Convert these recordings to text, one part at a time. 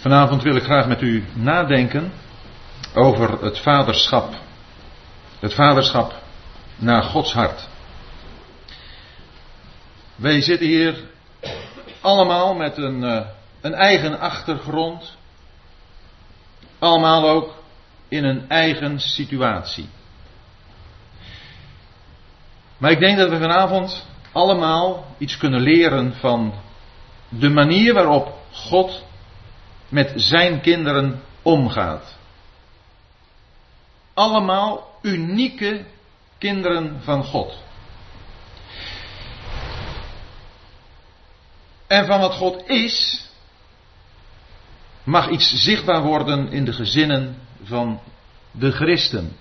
Vanavond wil ik graag met u nadenken over het vaderschap. Het vaderschap naar Gods hart. Wij zitten hier allemaal met een, eh, een eigen achtergrond. Allemaal ook in een eigen situatie. Maar ik denk dat we vanavond allemaal iets kunnen leren van de manier waarop God met zijn kinderen omgaat. Allemaal unieke kinderen van God. En van wat God is, mag iets zichtbaar worden in de gezinnen van de christen.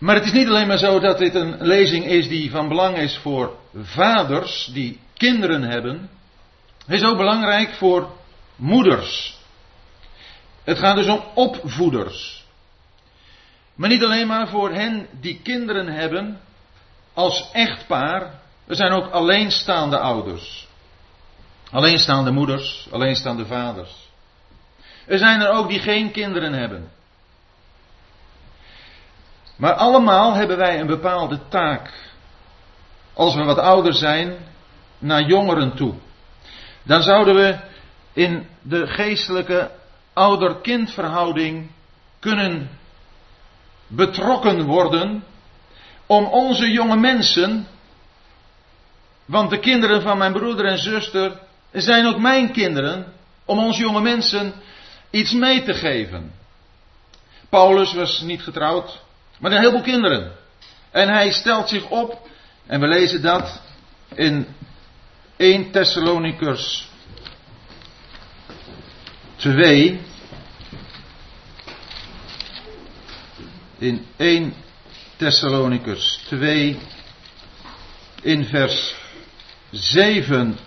Maar het is niet alleen maar zo dat dit een lezing is die van belang is voor vaders die kinderen hebben. Het is ook belangrijk voor moeders. Het gaat dus om opvoeders. Maar niet alleen maar voor hen die kinderen hebben als echtpaar. Er zijn ook alleenstaande ouders. Alleenstaande moeders, alleenstaande vaders. Er zijn er ook die geen kinderen hebben. Maar allemaal hebben wij een bepaalde taak. Als we wat ouder zijn, naar jongeren toe. Dan zouden we in de geestelijke ouder-kind verhouding kunnen betrokken worden om onze jonge mensen, want de kinderen van mijn broeder en zuster zijn ook mijn kinderen, om onze jonge mensen iets mee te geven. Paulus was niet getrouwd, maar een heleboel kinderen. En hij stelt zich op, en we lezen dat in 1 Thessalonikers 2. In 1 Thessalonikers 2, in vers 7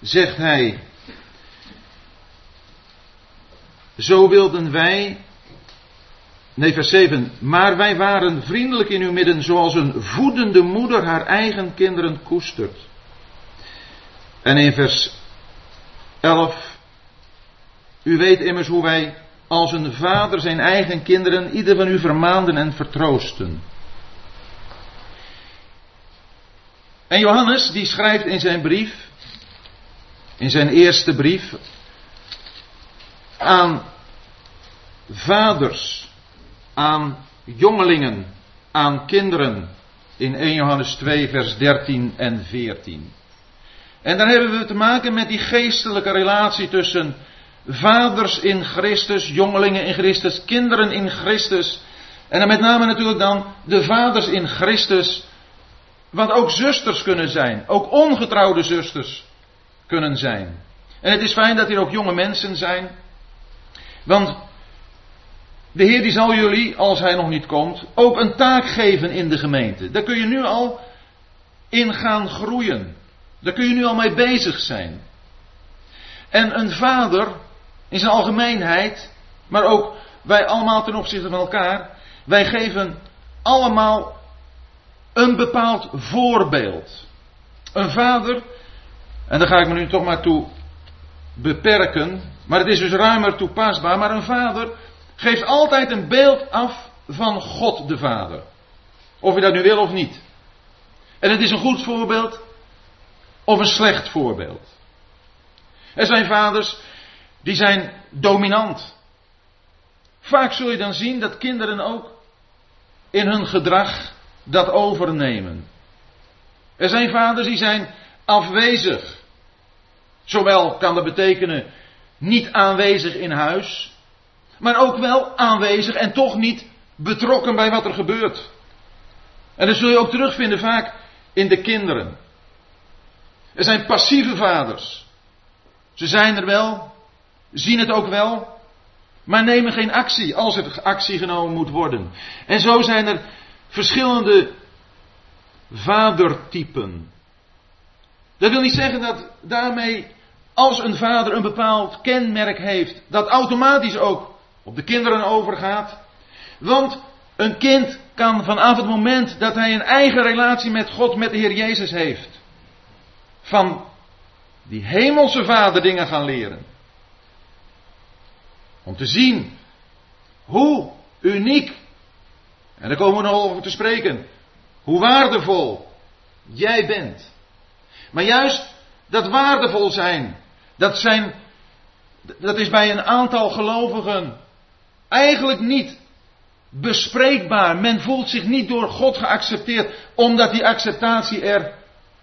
zegt hij, zo wilden wij Nee, vers 7. Maar wij waren vriendelijk in uw midden, zoals een voedende moeder haar eigen kinderen koestert. En in vers 11. U weet immers hoe wij als een vader zijn eigen kinderen, ieder van u vermaanden en vertroosten. En Johannes, die schrijft in zijn brief, in zijn eerste brief, aan vaders aan jongelingen, aan kinderen. In 1 Johannes 2, vers 13 en 14. En dan hebben we te maken met die geestelijke relatie tussen vaders in Christus, jongelingen in Christus, kinderen in Christus. En dan met name natuurlijk dan de vaders in Christus. Wat ook zusters kunnen zijn, ook ongetrouwde zusters kunnen zijn. En het is fijn dat hier ook jonge mensen zijn. Want de Heer die zal jullie, als Hij nog niet komt, ook een taak geven in de gemeente. Daar kun je nu al in gaan groeien. Daar kun je nu al mee bezig zijn. En een vader, in zijn algemeenheid, maar ook wij allemaal ten opzichte van elkaar, wij geven allemaal een bepaald voorbeeld. Een vader, en daar ga ik me nu toch maar toe beperken, maar het is dus ruimer toepasbaar, maar een vader geeft altijd een beeld af van God de Vader. Of je dat nu wil of niet. En het is een goed voorbeeld of een slecht voorbeeld. Er zijn vaders die zijn dominant. Vaak zul je dan zien dat kinderen ook in hun gedrag dat overnemen. Er zijn vaders die zijn afwezig. Zowel kan dat betekenen niet aanwezig in huis, maar ook wel aanwezig en toch niet betrokken bij wat er gebeurt. En dat zul je ook terugvinden vaak in de kinderen. Er zijn passieve vaders. Ze zijn er wel, zien het ook wel, maar nemen geen actie als er actie genomen moet worden. En zo zijn er verschillende vadertypen. Dat wil niet zeggen dat daarmee, als een vader een bepaald kenmerk heeft, dat automatisch ook op de kinderen overgaat. Want een kind kan vanaf het moment dat hij een eigen relatie met God, met de Heer Jezus heeft, van die hemelse Vader dingen gaan leren. Om te zien hoe uniek, en daar komen we nog over te spreken, hoe waardevol jij bent. Maar juist dat waardevol zijn, dat zijn, dat is bij een aantal gelovigen eigenlijk niet bespreekbaar. Men voelt zich niet door God geaccepteerd, omdat die acceptatie er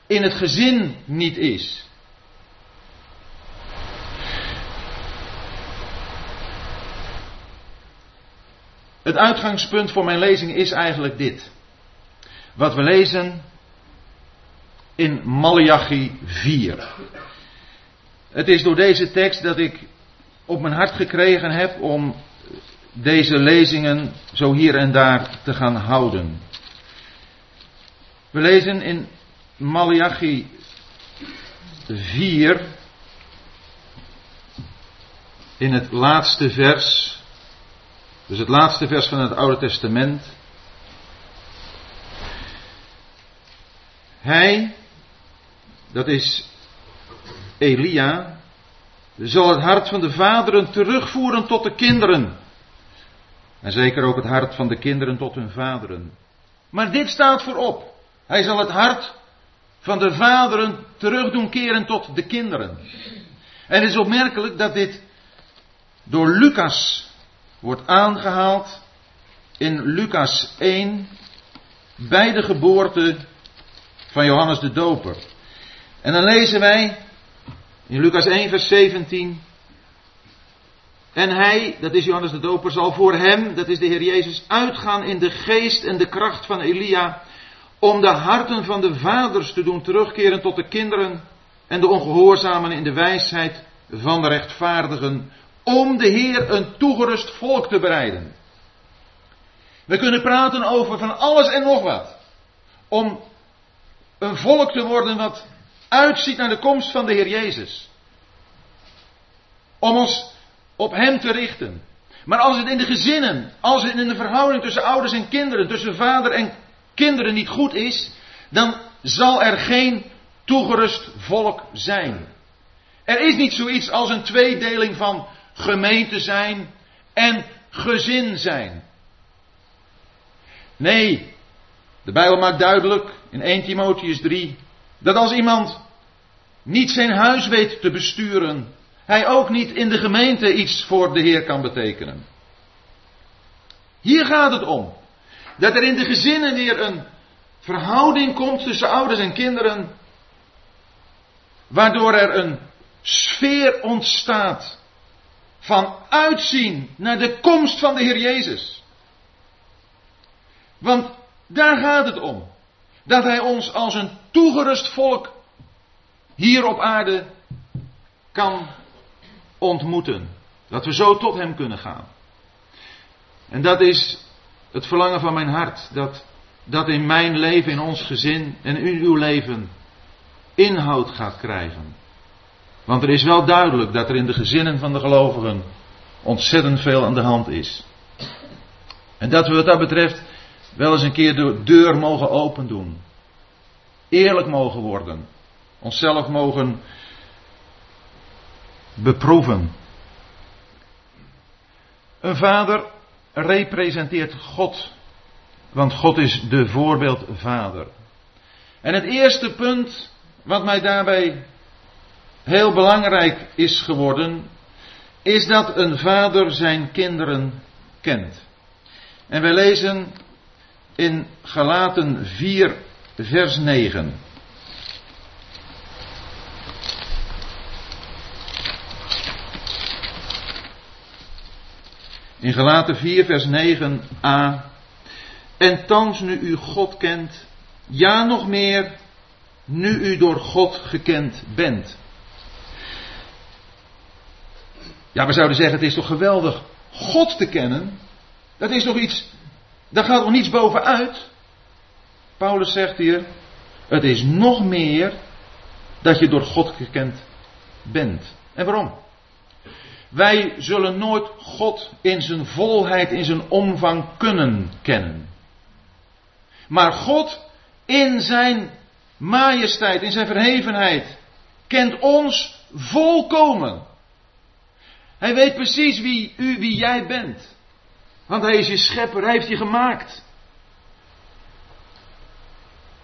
in het gezin niet is. Het uitgangspunt voor mijn lezing is eigenlijk dit. Wat we lezen in Malachi 4. Het is door deze tekst dat ik op mijn hart gekregen heb om deze lezingen zo hier en daar te gaan houden. We lezen in Malachi 4 in het laatste vers, dus het laatste vers van het Oude Testament. Hij, dat is Elia, zal het hart van de vaderen terugvoeren tot de kinderen. En zeker ook het hart van de kinderen tot hun vaderen. Maar dit staat voorop. Hij zal het hart van de vaderen terug doen keren tot de kinderen. En het is opmerkelijk dat dit door Lucas wordt aangehaald in Lucas 1 bij de geboorte van Johannes de Doper. En dan lezen wij in Lucas 1 vers 17 en hij, dat is Johannes de Doper, zal voor hem, dat is de Heer Jezus, uitgaan in de geest en de kracht van Elia, om de harten van de vaders te doen terugkeren tot de kinderen en de ongehoorzamen in de wijsheid van de rechtvaardigen, om de Heer een toegerust volk te bereiden. We kunnen praten over van alles en nog wat. Om een volk te worden wat uitziet naar de komst van de Heer Jezus. Om ons op Hem te richten. Maar als het in de gezinnen, als het in de verhouding tussen ouders en kinderen, tussen vader en kinderen niet goed is, dan zal er geen toegerust volk zijn. Er is niet zoiets als een tweedeling van gemeente zijn en gezin zijn. Nee, de Bijbel maakt duidelijk in 1 Timotheus 3 dat als iemand niet zijn huis weet te besturen, hij ook niet in de gemeente iets voor de Heer kan betekenen. Hier gaat het om. Dat er in de gezinnen weer een verhouding komt tussen ouders en kinderen, waardoor er een sfeer ontstaat van uitzien naar de komst van de Heer Jezus. Want daar gaat het om. Dat Hij ons als een toegerust volk hier op aarde kan ontmoeten. Dat we zo tot Hem kunnen gaan. En dat is het verlangen van mijn hart. Dat dat in mijn leven, in ons gezin en in uw leven inhoud gaat krijgen. Want er is wel duidelijk dat er in de gezinnen van de gelovigen ontzettend veel aan de hand is. En dat we wat dat betreft wel eens een keer de deur mogen open doen. Eerlijk mogen worden. Onszelf mogen beproeven. Een vader representeert God, want God is de voorbeeldvader. En het eerste punt wat mij daarbij heel belangrijk is geworden, is dat een vader zijn kinderen kent. En wij lezen in Galaten 4, vers 9. In Galaten 4, vers 9a. En thans nu u God kent, ja nog meer, nu u door God gekend bent. Ja, we zouden zeggen, het is toch geweldig God te kennen. Dat is toch iets, daar gaat nog niets bovenuit. Paulus zegt hier, het is nog meer dat je door God gekend bent. En waarom? Wij zullen nooit God in zijn volheid, in zijn omvang kunnen kennen. Maar God in zijn majesteit, in zijn verhevenheid, kent ons volkomen. Hij weet precies wie u, wie jij bent. Want hij is je schepper, hij heeft je gemaakt.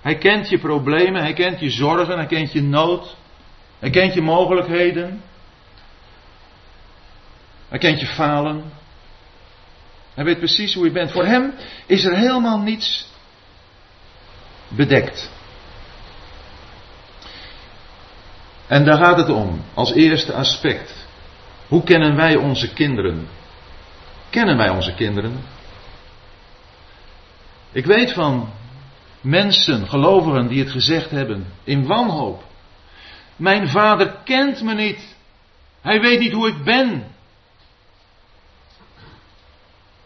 Hij kent je problemen, hij kent je zorgen, hij kent je nood. Hij kent je mogelijkheden. Hij kent je falen. Hij weet precies hoe je bent. Voor hem is er helemaal niets bedekt. En daar gaat het om, als eerste aspect. Hoe kennen wij onze kinderen? Kennen wij onze kinderen? Ik weet van mensen, gelovigen, die het gezegd hebben in wanhoop. Mijn vader kent me niet. Hij weet niet hoe ik ben.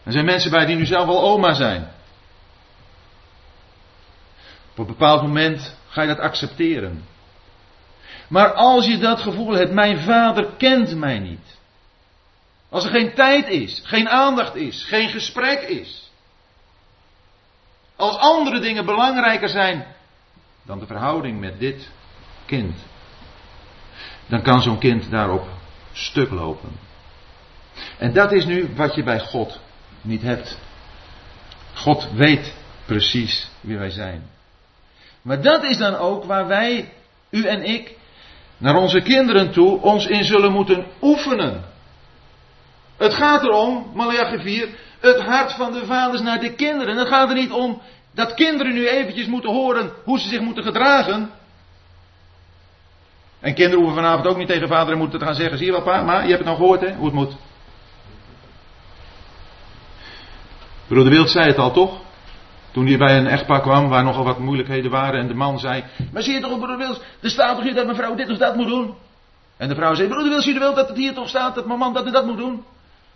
Er zijn mensen bij die nu zelf al oma zijn. Op een bepaald moment ga je dat accepteren. Maar als je dat gevoel hebt, mijn vader kent mij niet. Als er geen tijd is, geen aandacht is, geen gesprek is. Als andere dingen belangrijker zijn dan de verhouding met dit kind. Dan kan zo'n kind daarop stuk lopen. En dat is nu wat je bij God niet hebt. God weet precies wie wij zijn. Maar dat is dan ook waar wij, u en ik, naar onze kinderen toe, ons in zullen moeten oefenen. Het gaat erom, Malachi 4, het hart van de vaders naar de kinderen. Het gaat er niet om dat kinderen nu eventjes moeten horen hoe ze zich moeten gedragen. En kinderen hoeven vanavond ook niet tegen vader en te gaan zeggen: Zie je wel, pa, maar je hebt het nou gehoord, hè, hoe het moet. Broeder Wild zei het al toch? Toen hij bij een echtpaar kwam waar nogal wat moeilijkheden waren en de man zei: Maar zie je toch, broeder Wils, er staat toch hier dat mijn vrouw dit of dat moet doen? En de vrouw zei: Broeder Wils, je wel dat het hier toch staat dat mijn man dat en dat moet doen?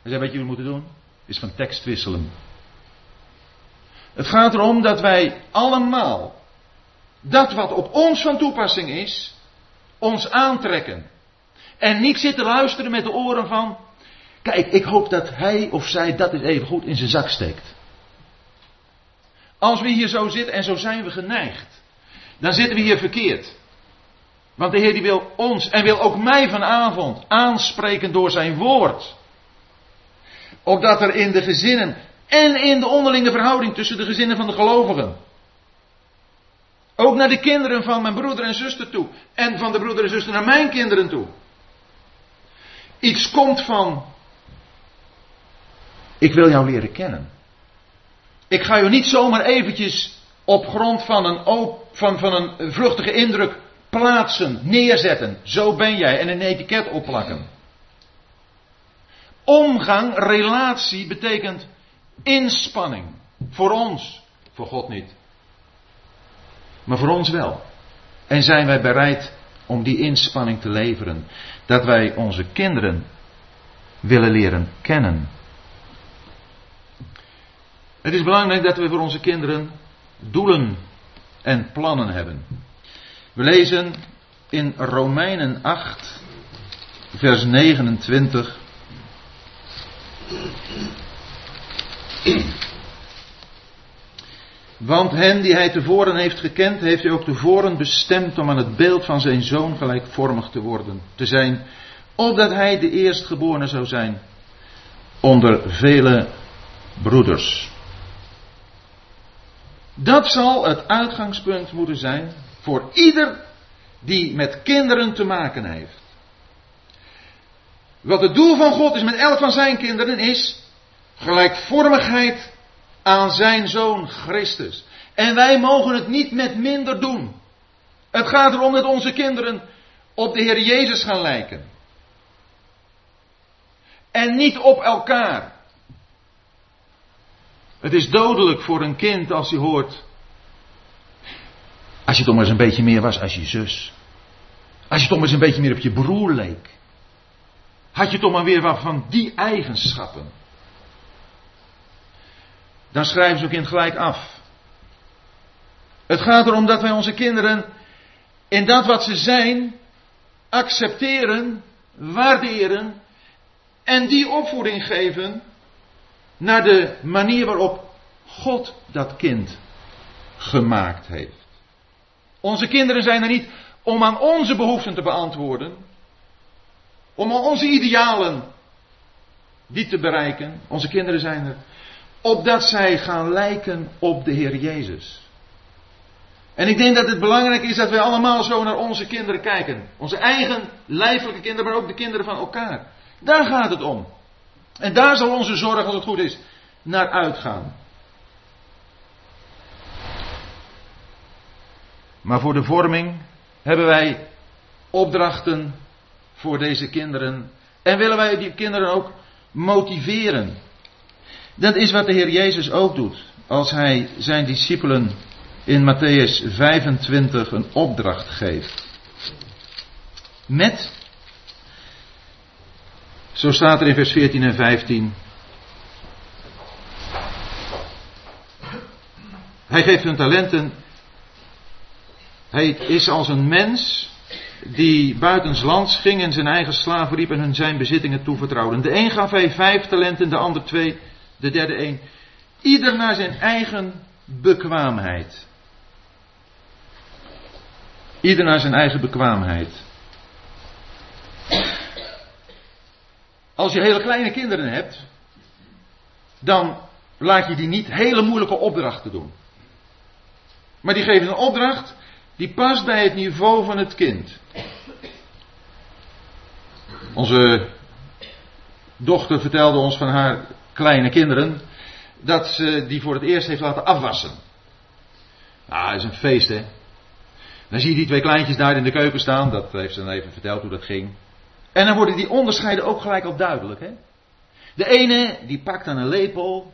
Hij zei: je wat we moeten doen? Is van tekst wisselen. Het gaat erom dat wij allemaal dat wat op ons van toepassing is, ons aantrekken. En niet zitten luisteren met de oren van, kijk, ik hoop dat hij of zij dat eens even goed in zijn zak steekt. Als we hier zo zitten en zo zijn we geneigd, dan zitten we hier verkeerd. Want de Heer die wil ons en wil ook mij vanavond aanspreken door zijn woord. Opdat er in de gezinnen en in de onderlinge verhouding tussen de gezinnen van de gelovigen. Ook naar de kinderen van mijn broeder en zuster toe. En van de broeder en zuster naar mijn kinderen toe. Iets komt van. Ik wil jou leren kennen. Ik ga je niet zomaar eventjes op grond van een, van, van een vluchtige indruk plaatsen, neerzetten. Zo ben jij en een etiket opplakken. Omgang, relatie betekent inspanning. Voor ons, voor God niet. Maar voor ons wel. En zijn wij bereid om die inspanning te leveren? Dat wij onze kinderen willen leren kennen. Het is belangrijk dat we voor onze kinderen doelen en plannen hebben. We lezen in Romeinen 8, vers 29. Want hen die hij tevoren heeft gekend, heeft hij ook tevoren bestemd om aan het beeld van zijn zoon gelijkvormig te worden, te zijn, opdat hij de eerstgeborene zou zijn onder vele broeders. Dat zal het uitgangspunt moeten zijn voor ieder die met kinderen te maken heeft. Wat het doel van God is met elk van zijn kinderen is gelijkvormigheid aan zijn zoon Christus. En wij mogen het niet met minder doen. Het gaat erom dat onze kinderen op de Heer Jezus gaan lijken. En niet op elkaar. Het is dodelijk voor een kind als hij hoort. Als je toch maar eens een beetje meer was als je zus. Als je toch maar eens een beetje meer op je broer leek. Had je toch maar weer wat van die eigenschappen. Dan schrijven ze ook kind gelijk af. Het gaat erom dat wij onze kinderen in dat wat ze zijn accepteren, waarderen en die opvoeding geven naar de manier waarop God dat kind gemaakt heeft. Onze kinderen zijn er niet om aan onze behoeften te beantwoorden, om aan onze idealen die te bereiken. Onze kinderen zijn er opdat zij gaan lijken op de Heer Jezus. En ik denk dat het belangrijk is dat wij allemaal zo naar onze kinderen kijken. Onze eigen lijfelijke kinderen, maar ook de kinderen van elkaar. Daar gaat het om. En daar zal onze zorg, als het goed is, naar uitgaan. Maar voor de vorming hebben wij opdrachten voor deze kinderen. En willen wij die kinderen ook motiveren. Dat is wat de Heer Jezus ook doet. Als hij zijn discipelen in Matthäus 25 een opdracht geeft. Met, zo staat er in vers 14 en 15. Hij geeft hun talenten. Hij is als een mens die buitenslands ging en zijn eigen slaven riep en hun zijn bezittingen toevertrouwde. De een gaf hij vijf talenten, de ander twee, de derde een. Ieder naar zijn eigen bekwaamheid. Ieder naar zijn eigen bekwaamheid. Als je hele kleine kinderen hebt, dan laat je die niet hele moeilijke opdrachten doen. Maar die geven een opdracht die past bij het niveau van het kind. Onze dochter vertelde ons van haar kleine kinderen dat ze die voor het eerst heeft laten afwassen. Nou, dat is een feest, hè. Dan zie je die twee kleintjes daar in de keuken staan. Dat heeft ze dan even verteld hoe dat ging. En dan worden die onderscheiden ook gelijk al duidelijk, hè. De ene, die pakt dan een lepel.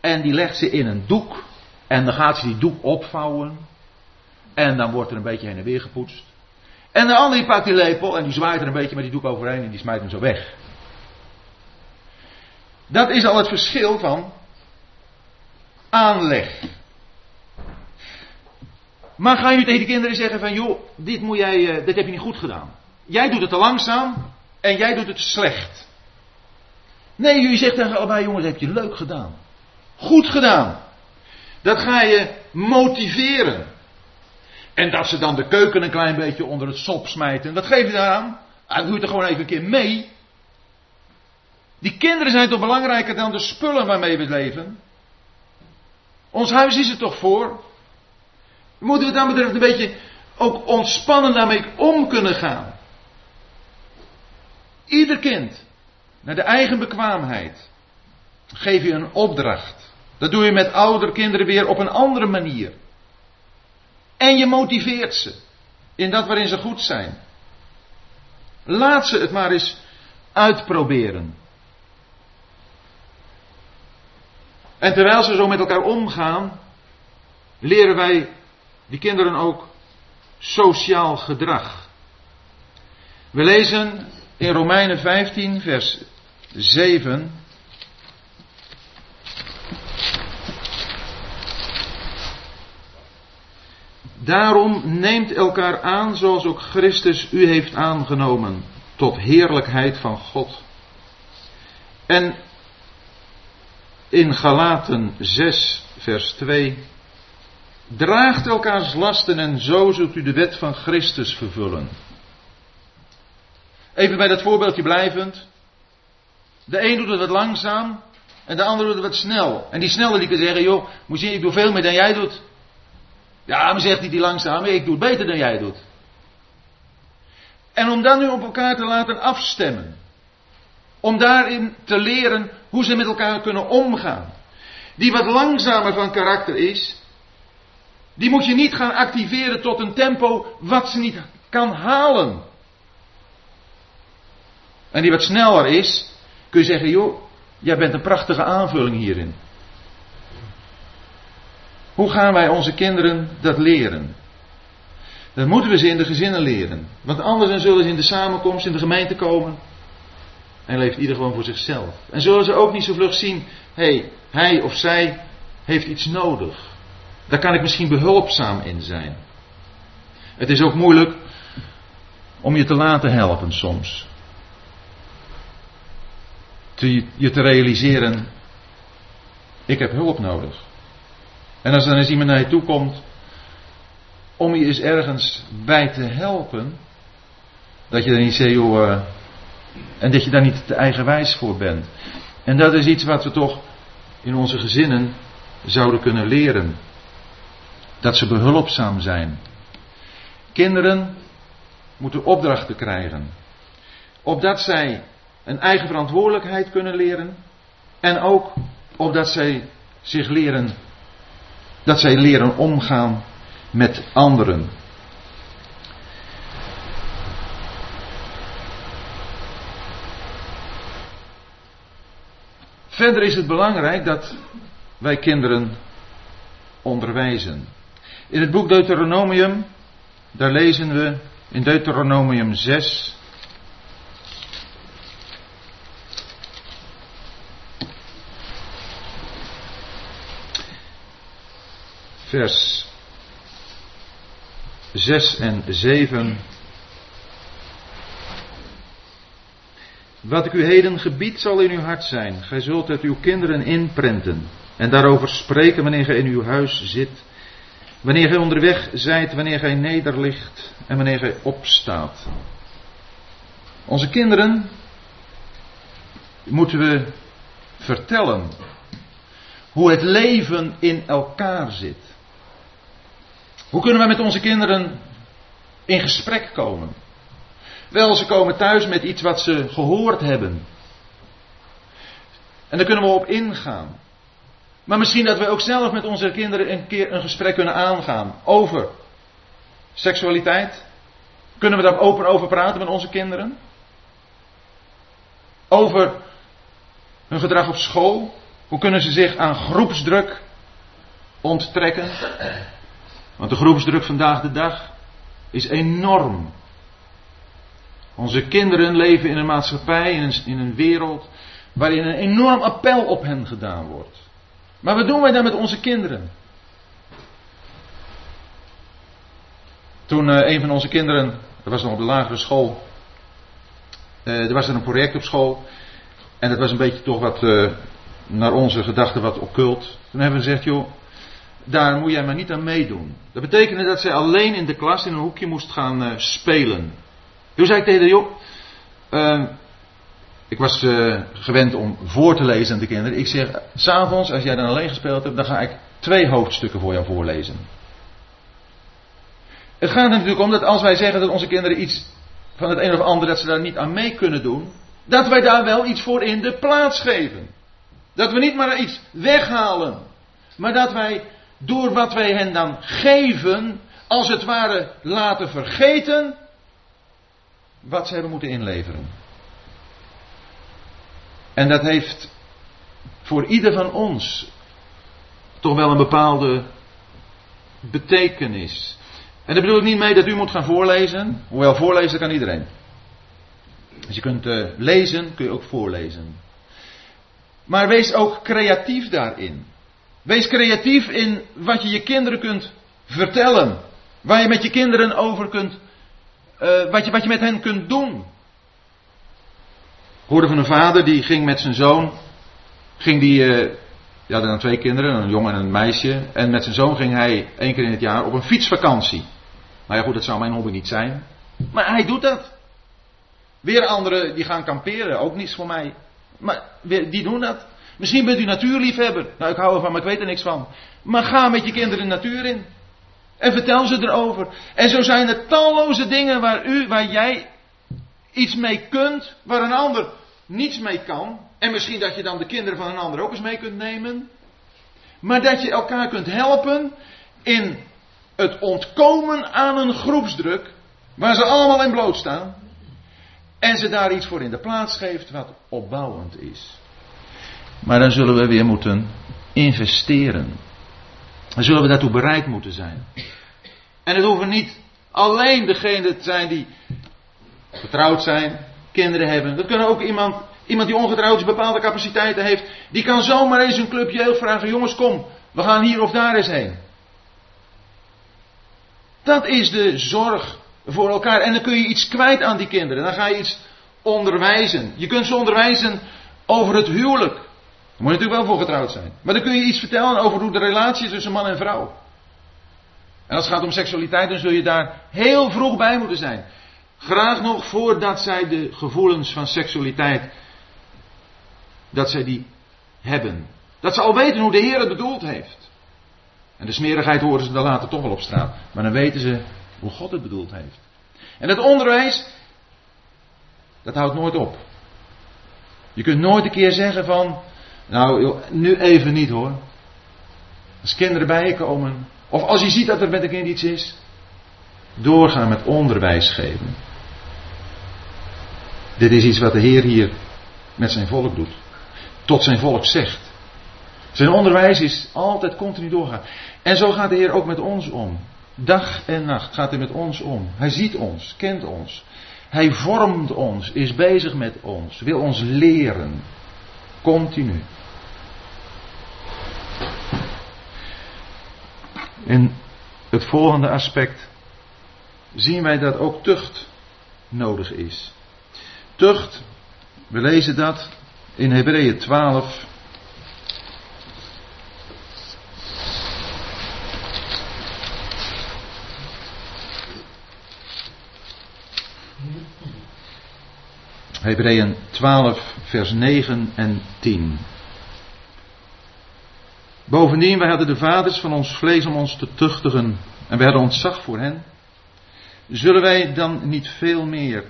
En die legt ze in een doek. En dan gaat ze die doek opvouwen. En dan wordt er een beetje heen en weer gepoetst. En de andere die pakt die lepel en die zwaait er een beetje met die doek overheen en die smijt hem zo weg. Dat is al het verschil van aanleg. Maar ga je nu tegen de kinderen zeggen van joh, dit, moet jij, eh, dit heb je niet goed gedaan. Jij doet het te langzaam en jij doet het slecht. Nee, jullie zegt tegen allebei jongens, heb je leuk gedaan. Goed gedaan. Dat ga je motiveren. En dat ze dan de keuken een klein beetje onder het sop smijten. Wat geef je daaraan? Ah, doe het er gewoon even een keer mee. Die kinderen zijn toch belangrijker dan de spullen waarmee we leven? Ons huis is er toch voor? Moeten we daar betreft een beetje ook ontspannen daarmee om kunnen gaan? Ieder kind, naar de eigen bekwaamheid, geef je een opdracht. Dat doe je met oudere kinderen weer op een andere manier. En je motiveert ze in dat waarin ze goed zijn. Laat ze het maar eens uitproberen. En terwijl ze zo met elkaar omgaan, leren wij die kinderen ook sociaal gedrag. We lezen in Romeinen 15, vers 7. Daarom neemt elkaar aan zoals ook Christus u heeft aangenomen, tot heerlijkheid van God. En in Galaten 6, vers 2. Draagt elkaars lasten en zo zult u de wet van Christus vervullen. Even bij dat voorbeeldje blijvend. De een doet het wat langzaam en de ander doet het wat snel. En die snelle die kan zeggen, joh, moet ik doe veel meer dan jij doet. Ja, maar zegt hij die langzaam, ik doe het beter dan jij doet. En om dan nu op elkaar te laten afstemmen. Om daarin te leren hoe ze met elkaar kunnen omgaan. Die wat langzamer van karakter is, die moet je niet gaan activeren tot een tempo wat ze niet kan halen. En die wat sneller is, kun je zeggen, joh, jij bent een prachtige aanvulling hierin. Hoe gaan wij onze kinderen dat leren? Dan moeten we ze in de gezinnen leren. Want anders zullen ze in de samenkomst, in de gemeente komen. En leeft ieder gewoon voor zichzelf. En zullen ze ook niet zo vlug zien, hé, hey, hij of zij heeft iets nodig. Daar kan ik misschien behulpzaam in zijn. Het is ook moeilijk om je te laten helpen soms. Je te realiseren, ik heb hulp nodig. En als dan eens iemand naar je toe komt om je eens ergens bij te helpen, dat je dan niet zegt, joh, uh, en dat je daar niet te eigenwijs voor bent. En dat is iets wat we toch in onze gezinnen zouden kunnen leren. Dat ze behulpzaam zijn. Kinderen moeten opdrachten krijgen. Opdat zij een eigen verantwoordelijkheid kunnen leren. En ook opdat zij zich leren, dat zij leren omgaan met anderen. Verder is het belangrijk dat wij kinderen onderwijzen. In het boek Deuteronomium, daar lezen we in Deuteronomium 6. Vers 6 en 7. Wat ik u heden gebied zal in uw hart zijn. Gij zult het uw kinderen inprenten. En daarover spreken wanneer gij in uw huis zit. Wanneer gij onderweg zijt, wanneer gij nederligt en wanneer gij opstaat. Onze kinderen moeten we vertellen hoe het leven in elkaar zit. Hoe kunnen we met onze kinderen in gesprek komen? Wel, ze komen thuis met iets wat ze gehoord hebben. En daar kunnen we op ingaan. Maar misschien dat we ook zelf met onze kinderen een keer een gesprek kunnen aangaan over seksualiteit. Kunnen we daar open over praten met onze kinderen? Over hun gedrag op school? Hoe kunnen ze zich aan groepsdruk onttrekken? Want de groepsdruk vandaag de dag is enorm. Onze kinderen leven in een maatschappij, in een, in een wereld, waarin een enorm appel op hen gedaan wordt. Maar wat doen wij dan met onze kinderen? Toen uh, een van onze kinderen, dat was nog op de lagere school, uh, er was er een project op school. En dat was een beetje toch wat, uh, naar onze gedachten, wat occult. Toen hebben we gezegd, joh, daar moet jij maar niet aan meedoen. Dat betekende dat zij alleen in de klas in een hoekje moest gaan spelen. Toen zei ik tegen de joh, uh, ik was uh, gewend om voor te lezen aan de kinderen. Ik zeg, s'avonds, als jij dan alleen gespeeld hebt, dan ga ik twee hoofdstukken voor jou voorlezen. Het gaat er natuurlijk om dat als wij zeggen dat onze kinderen iets van het een of ander, dat ze daar niet aan mee kunnen doen, dat wij daar wel iets voor in de plaats geven. Dat we niet maar iets weghalen, maar dat wij door wat wij hen dan geven, als het ware laten vergeten wat ze hebben moeten inleveren. En dat heeft voor ieder van ons toch wel een bepaalde betekenis. En daar bedoel ik niet mee dat u moet gaan voorlezen, hoewel voorlezen kan iedereen. Als je kunt uh, lezen, kun je ook voorlezen. Maar wees ook creatief daarin. Wees creatief in wat je je kinderen kunt vertellen. Waar je met je kinderen over kunt uh, wat, je, wat je met hen kunt doen. Ik hoorde van een vader die ging met zijn zoon. Ging die, uh, ja, dan twee kinderen, een jongen en een meisje. En met zijn zoon ging hij één keer in het jaar op een fietsvakantie. Nou ja, goed, dat zou mijn hobby niet zijn. Maar hij doet dat. Weer anderen die gaan kamperen, ook niets voor mij. Maar die doen dat. Misschien bent u natuurliefhebber. Nou, ik hou ervan, maar ik weet er niks van. Maar ga met je kinderen de natuur in. En vertel ze erover. En zo zijn er talloze dingen waar u, waar jij iets mee kunt, waar een ander niets mee kan. En misschien dat je dan de kinderen van een ander ook eens mee kunt nemen. Maar dat je elkaar kunt helpen in het ontkomen aan een groepsdruk, waar ze allemaal in bloot staan. En ze daar iets voor in de plaats geeft wat opbouwend is. Maar dan zullen we weer moeten investeren. Dan zullen we daartoe bereid moeten zijn. En het hoeven niet alleen degenen te zijn die getrouwd zijn, kinderen hebben. Dat kunnen ook iemand, iemand die ongetrouwd is, bepaalde capaciteiten heeft. Die kan zomaar eens een clubje heel vragen: jongens, kom, we gaan hier of daar eens heen. Dat is de zorg voor elkaar. En dan kun je iets kwijt aan die kinderen. Dan ga je iets onderwijzen. Je kunt ze onderwijzen over het huwelijk. Moet je natuurlijk wel voor getrouwd zijn. Maar dan kun je iets vertellen over hoe de relatie is tussen man en vrouw. En als het gaat om seksualiteit, dan zul je daar heel vroeg bij moeten zijn. Graag nog voordat zij de gevoelens van seksualiteit, dat zij die hebben. Dat ze al weten hoe de Heer het bedoeld heeft. En de smerigheid horen ze dan later toch wel op straat. Maar dan weten ze hoe God het bedoeld heeft. En het onderwijs, dat houdt nooit op. Je kunt nooit een keer zeggen van, nou nu even niet hoor. Als kinderen bij je komen, of als je ziet dat er met een kind iets is, doorgaan met onderwijs geven. Dit is iets wat de Heer hier met zijn volk doet. Tot zijn volk zegt. Zijn onderwijs is altijd continu doorgaan. En zo gaat de Heer ook met ons om. Dag en nacht gaat hij met ons om. Hij ziet ons, kent ons. Hij vormt ons, is bezig met ons, wil ons leren. Continu. In het volgende aspect zien wij dat ook tucht nodig is. Tucht, we lezen dat in Hebreeën 12. Hebreeën 12, vers 9 en 10. Bovendien, wij hadden de vaders van ons vlees om ons te tuchtigen en we hadden ontzag voor hen. Zullen wij dan niet veel meer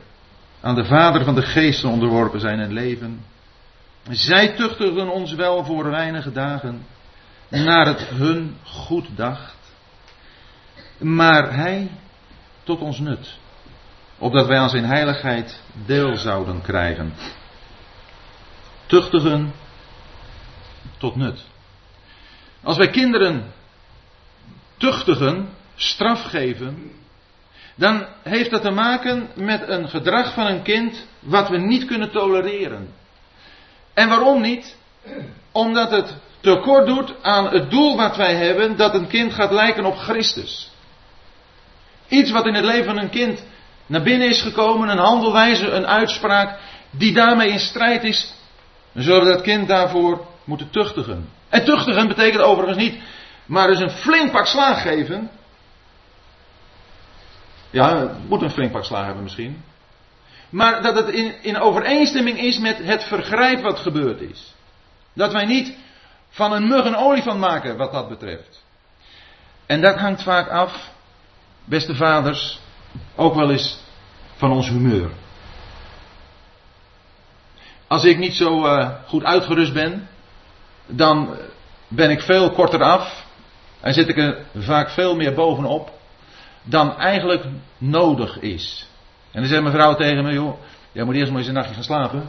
aan de vader van de geesten onderworpen zijn en leven? Zij tuchtigen ons wel voor weinige dagen, naar het hun goed dacht, maar hij tot ons nut, opdat wij aan zijn heiligheid deel zouden krijgen. Tuchtigen tot nut. Als wij kinderen tuchtigen, straf geven, dan heeft dat te maken met een gedrag van een kind wat we niet kunnen tolereren. En waarom niet? Omdat het tekort doet aan het doel wat wij hebben, dat een kind gaat lijken op Christus. Iets wat in het leven van een kind naar binnen is gekomen, een handelwijze, een uitspraak, die daarmee in strijd is, dan zullen we dat kind daarvoor moeten tuchtigen. En tuchtigen betekent overigens niet, maar dus een flink pak slaag geven. Ja, het moet een flink pak slaag hebben misschien. Maar dat het in, in overeenstemming is met het vergrijp wat gebeurd is. Dat wij niet van een mug een olifant maken wat dat betreft. En dat hangt vaak af, beste vaders, ook wel eens van ons humeur. Als ik niet zo uh, goed uitgerust ben, dan ben ik veel korter af en zit ik er vaak veel meer bovenop dan eigenlijk nodig is. En dan zegt mijn vrouw tegen me, joh, jij moet eerst maar eens een nachtje gaan slapen,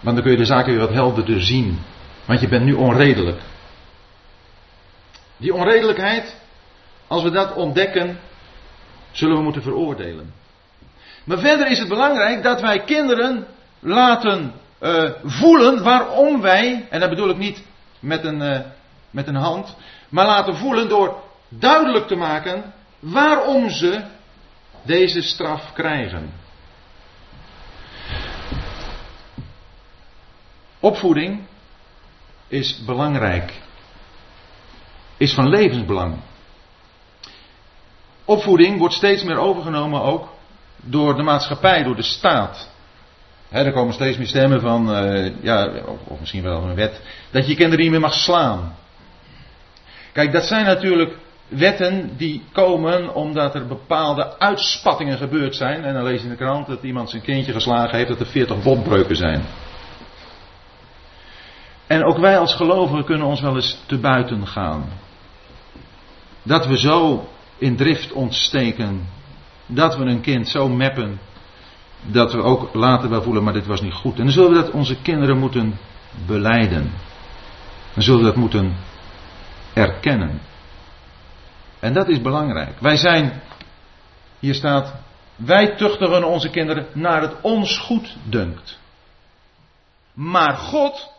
want dan kun je de zaken weer wat helderder zien. Want je bent nu onredelijk. Die onredelijkheid, als we dat ontdekken, zullen we moeten veroordelen. Maar verder is het belangrijk dat wij kinderen laten uh, voelen waarom wij, en dat bedoel ik niet met een, uh, met een hand, maar laten voelen door duidelijk te maken waarom ze deze straf krijgen. Opvoeding is belangrijk, is van levensbelang. Opvoeding wordt steeds meer overgenomen ook door de maatschappij, door de staat. Er komen steeds meer stemmen van, uh, ja, of, misschien wel een wet, dat je kinderen niet meer mag slaan. Kijk, dat zijn natuurlijk wetten die komen omdat er bepaalde uitspattingen gebeurd zijn. En dan lees je in de krant dat iemand zijn kindje geslagen heeft, dat er 40 botbreuken zijn. En ook wij als gelovigen kunnen ons wel eens te buiten gaan. Dat we zo in drift ontsteken. Dat we een kind zo meppen. Dat we ook later wel voelen, maar dit was niet goed. En dan zullen we dat onze kinderen moeten beleiden. Dan zullen we dat moeten erkennen. En dat is belangrijk. Wij zijn, hier staat, wij tuchtigen onze kinderen naar het ons goed dunkt. Maar God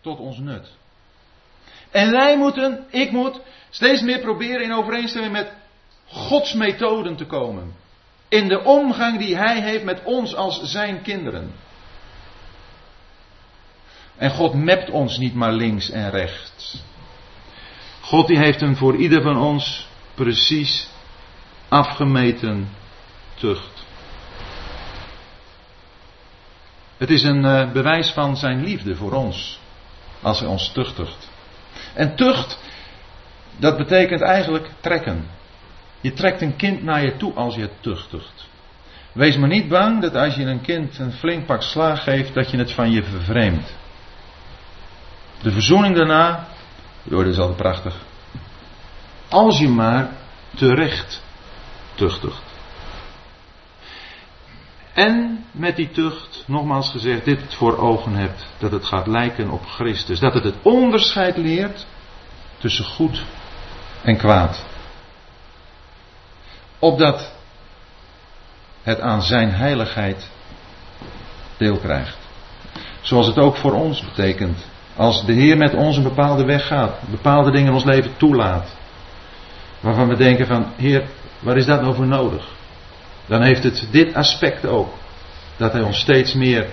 tot ons nut. En wij moeten, ik moet, steeds meer proberen in overeenstemming met Gods methoden te komen. In de omgang die Hij heeft met ons als Zijn kinderen. En God mept ons niet maar links en rechts. God die heeft hem voor ieder van ons precies afgemeten tucht. Het is een uh, bewijs van zijn liefde voor ons, als hij ons tuchtigt. En tucht, dat betekent eigenlijk trekken. Je trekt een kind naar je toe als je het tuchtigt. Wees maar niet bang dat als je een kind een flink pak slaag geeft, dat je het van je vervreemdt. De verzoening daarna, joh, dat is altijd prachtig. Als je maar terecht tuchtigt. En met die tucht, nogmaals gezegd, dit voor ogen hebt, dat het gaat lijken op Christus. Dat het het onderscheid leert tussen goed en kwaad. Opdat het aan zijn heiligheid deel krijgt. Zoals het ook voor ons betekent. Als de Heer met ons een bepaalde weg gaat, bepaalde dingen in ons leven toelaat. Waarvan we denken van, Heer, waar is dat nou voor nodig? Dan heeft het dit aspect ook. Dat Hij ons steeds meer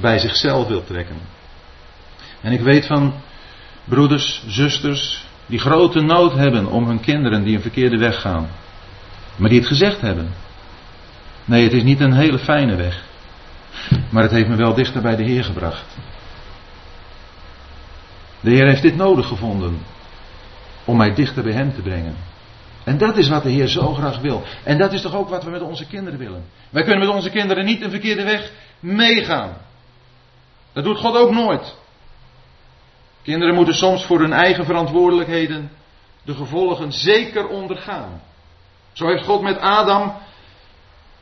bij zichzelf wil trekken. En ik weet van broeders, zusters, die grote nood hebben om hun kinderen die een verkeerde weg gaan. Maar die het gezegd hebben. Nee, het is niet een hele fijne weg. Maar het heeft me wel dichter bij de Heer gebracht. De Heer heeft dit nodig gevonden om mij dichter bij Hem te brengen. En dat is wat de Heer zo graag wil. En dat is toch ook wat we met onze kinderen willen. Wij kunnen met onze kinderen niet een verkeerde weg meegaan. Dat doet God ook nooit. Kinderen moeten soms voor hun eigen verantwoordelijkheden de gevolgen zeker ondergaan. Zo heeft God met Adam,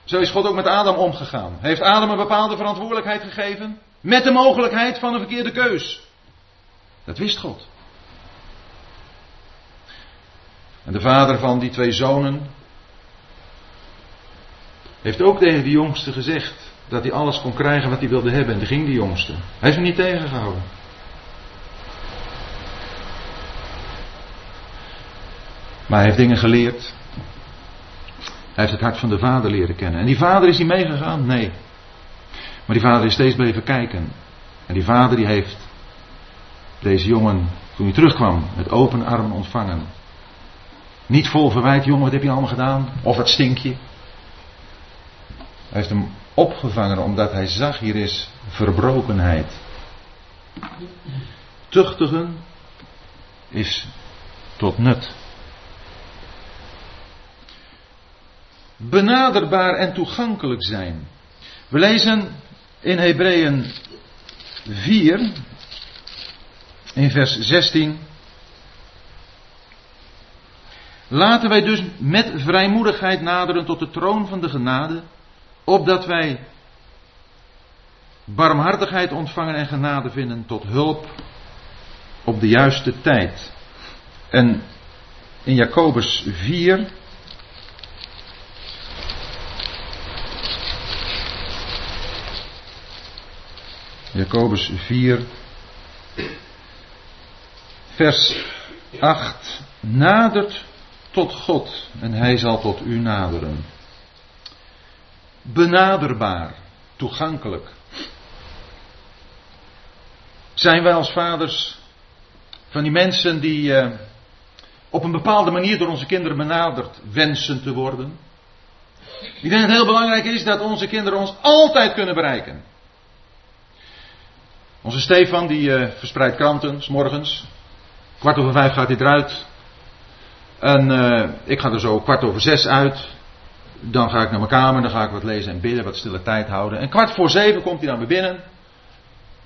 zo is God ook met Adam omgegaan. Heeft Adam een bepaalde verantwoordelijkheid gegeven met de mogelijkheid van een verkeerde keus. Dat wist God. En de vader van die twee zonen heeft ook tegen de jongste gezegd dat hij alles kon krijgen wat hij wilde hebben. En die ging de jongste. Hij heeft hem niet tegengehouden. Maar hij heeft dingen geleerd. Hij heeft het hart van de vader leren kennen. En die vader is hij meegegaan? Nee. Maar die vader is steeds blijven kijken. En die vader die heeft deze jongen, toen hij terugkwam, met open armen ontvangen. Niet vol verwijt, jongen, wat heb je allemaal gedaan? Of wat stink je? Hij heeft hem opgevangen omdat hij zag, hier is verbrokenheid. Tuchtigen is tot nut. Benaderbaar en toegankelijk zijn. We lezen in Hebreeën 4, in vers 16. Laten wij dus met vrijmoedigheid naderen tot de troon van de genade, opdat wij barmhartigheid ontvangen en genade vinden tot hulp op de juiste tijd. En in Jacobus 4, Jacobus 4, vers 8. Nadert tot God en hij zal tot u naderen. Benaderbaar, toegankelijk. Zijn wij als vaders van die mensen die uh, op een bepaalde manier door onze kinderen benaderd wensen te worden? Ik denk dat het heel belangrijk is dat onze kinderen ons altijd kunnen bereiken. Onze Stefan die uh, verspreidt kranten, s morgens. Kwart over vijf gaat hij eruit. En uh, ik ga er zo kwart over zes uit. Dan ga ik naar mijn kamer, dan ga ik wat lezen en bidden, wat stille tijd houden. En kwart voor zeven komt hij dan weer binnen.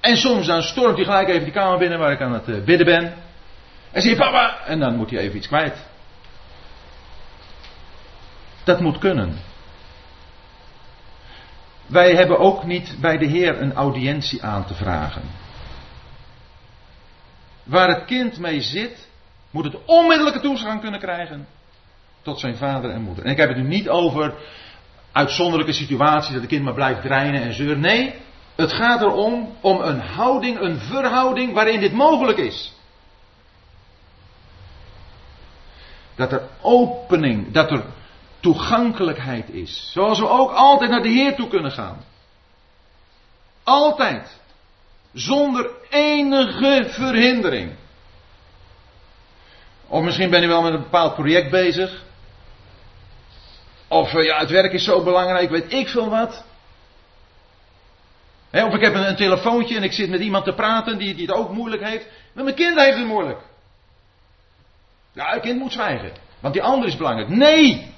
En soms dan stormt hij gelijk even die kamer binnen waar ik aan het uh, bidden ben. En zie je papa, en dan moet hij even iets kwijt. Dat moet kunnen. Wij hebben ook niet bij de Heer een audiëntie aan te vragen. Waar het kind mee zit, moet het onmiddellijke toegang kunnen krijgen tot zijn vader en moeder. En ik heb het nu niet over uitzonderlijke situaties dat het kind maar blijft dreinen en zeuren. Nee, het gaat erom om een houding, een verhouding waarin dit mogelijk is. Dat er opening, dat er toegankelijkheid is. Zoals we ook altijd naar de Heer toe kunnen gaan. Altijd. Zonder enige verhindering. Of misschien ben je wel met een bepaald project bezig. Of ja, het werk is zo belangrijk, weet ik veel wat. of ik heb een, een, telefoontje en ik zit met iemand te praten die, die het ook moeilijk heeft. Maar mijn kind heeft het moeilijk. Ja, het kind moet zwijgen. Want die ander is belangrijk. Nee!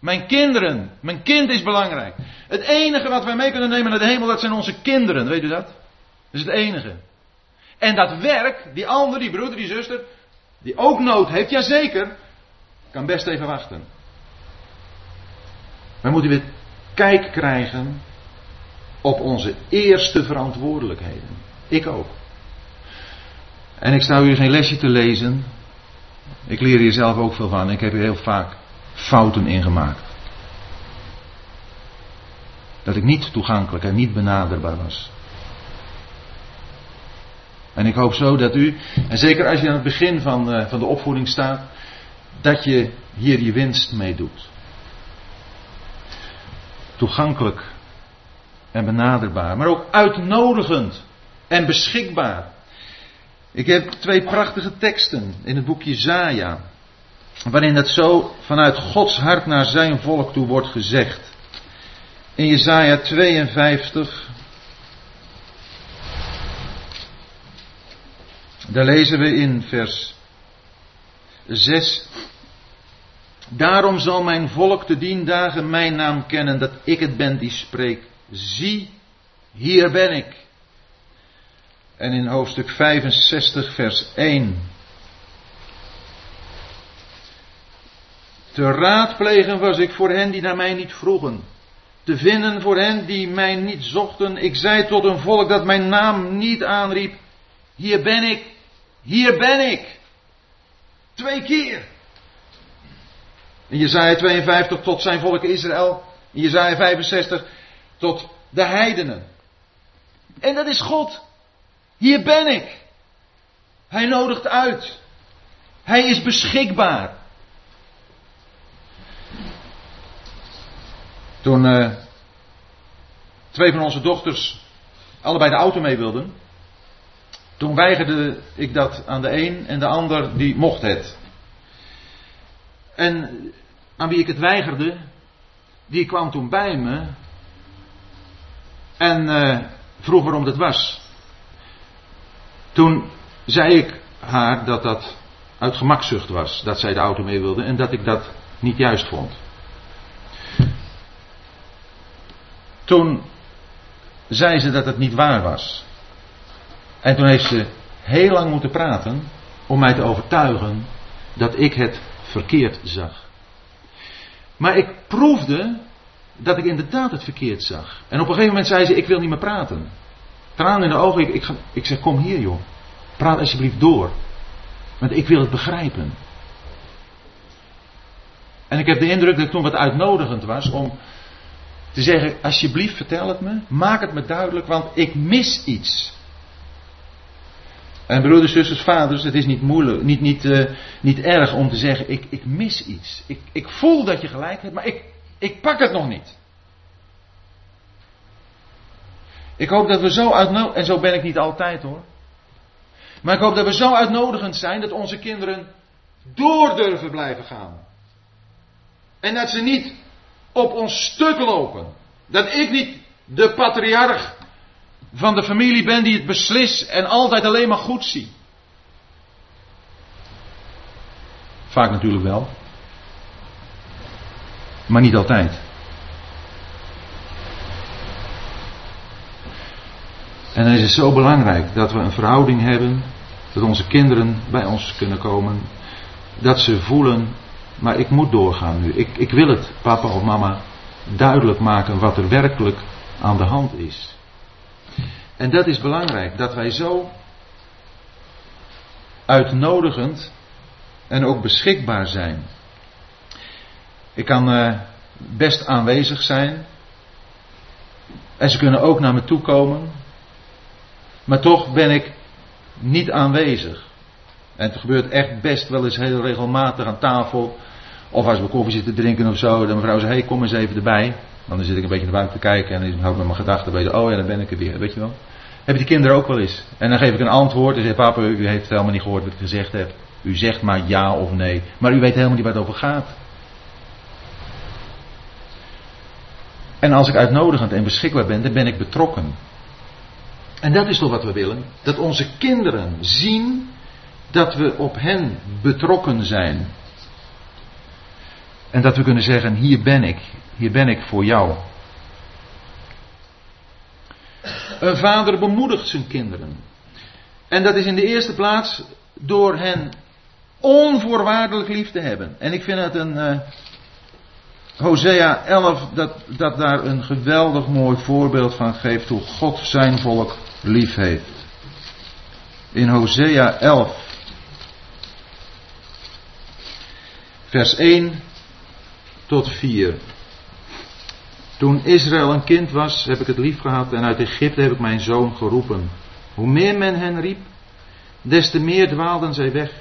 Mijn kinderen. Mijn kind is belangrijk. Het enige wat wij mee kunnen nemen naar de hemel, dat zijn onze kinderen. Weet u dat? Dat is het enige. En dat werk, die ander, die broeder, die zuster, die ook nood heeft, jazeker, kan best even wachten. Wij moeten weer kijk krijgen op onze eerste verantwoordelijkheden. Ik ook. En ik sta hier geen lesje te lezen. Ik leer hier zelf ook veel van. Ik heb hier heel vaak fouten in gemaakt. Dat ik niet toegankelijk en niet benaderbaar was. En ik hoop zo dat u, en zeker als je aan het begin van, uh, van de opvoeding staat, dat je hier je winst mee doet. Toegankelijk en benaderbaar, maar ook uitnodigend en beschikbaar. Ik heb twee prachtige teksten in het boekje Zaja, waarin het zo vanuit Gods hart naar zijn volk toe wordt gezegd. In Jesaja 52, daar lezen we in vers 6. Daarom zal mijn volk te dien dagen mijn naam kennen, dat ik het ben die spreekt. Zie, hier ben ik. En in hoofdstuk 65, vers 1. Te raadplegen was ik voor hen die naar mij niet vroegen. Te vinden voor hen die mij niet zochten. Ik zei tot een volk dat mijn naam niet aanriep. Hier ben ik. Hier ben ik. Twee keer. In Jezaja 52 tot zijn volk Israël. In Jezaja 65 tot de heidenen. En dat is God. Hier ben ik. Hij nodigt uit. Hij is beschikbaar. Toen uh, twee van onze dochters allebei de auto mee wilden, toen weigerde ik dat aan de een en de ander die mocht het. En aan wie ik het weigerde, die kwam toen bij me en uh, vroeg waarom dat was. Toen zei ik haar dat dat uit gemakzucht was, dat zij de auto mee wilde en dat ik dat niet juist vond. Toen zei ze dat het niet waar was. En toen heeft ze heel lang moeten praten om mij te overtuigen dat ik het verkeerd zag. Maar ik proefde dat ik inderdaad het verkeerd zag. En op een gegeven moment zei ze: Ik wil niet meer praten. Tranen in de ogen. Ik, ik, ik zeg: Kom hier, joh. Praat alsjeblieft door. Want ik wil het begrijpen. En ik heb de indruk dat ik toen wat uitnodigend was om te zeggen: Alsjeblieft, vertel het me. Maak het me duidelijk, want ik mis iets. En broeders, zusters, vaders, het is niet moeilijk, niet, niet, uh, niet erg om te zeggen: ik, ik mis iets. Ik, ik voel dat je gelijk hebt, maar ik, ik pak het nog niet. Ik hoop dat we zo uitnodigend, en zo ben ik niet altijd hoor. Maar ik hoop dat we zo uitnodigend zijn dat onze kinderen door durven blijven gaan. En dat ze niet op ons stuk lopen. Dat ik niet de patriarch van de familie ben die het beslist en altijd alleen maar goed zie. Vaak natuurlijk wel. Maar niet altijd. En dan is het zo belangrijk dat we een verhouding hebben, dat onze kinderen bij ons kunnen komen, dat ze voelen, maar ik moet doorgaan nu. Ik, ik wil het, papa of mama, duidelijk maken wat er werkelijk aan de hand is. En dat is belangrijk, dat wij zo uitnodigend en ook beschikbaar zijn. Ik kan uh, best aanwezig zijn. En ze kunnen ook naar me toe komen. Maar toch ben ik niet aanwezig. En het gebeurt echt best wel eens heel regelmatig aan tafel. Of als we koffie zitten drinken of zo. Dan mevrouw zegt, hey, kom eens even erbij. Dan zit ik een beetje naar buiten te kijken. En dan hou ik met mijn gedachten bezig. Oh ja, dan ben ik er weer. Weet je wel. Hebben die kinderen ook wel eens. En dan geef ik een antwoord en zeg papa, u heeft helemaal niet gehoord wat ik gezegd heb. U zegt maar ja of nee. Maar u weet helemaal niet waar het over gaat. En als ik uitnodigend en beschikbaar ben, dan ben ik betrokken. En dat is toch wat we willen? Dat onze kinderen zien dat we op hen betrokken zijn. En dat we kunnen zeggen, hier ben ik, hier ben ik voor jou. Een vader bemoedigt zijn kinderen. En dat is in de eerste plaats door hen onvoorwaardelijk lief te hebben. En ik vind het een. Uh, Hosea 11, dat, dat daar een geweldig mooi voorbeeld van geeft hoe God zijn volk lief heeft. In Hosea 11, vers 1 tot 4. Toen Israël een kind was, heb ik het lief gehad en uit Egypte heb ik mijn zoon geroepen. Hoe meer men hen riep, des te meer dwaalden zij weg.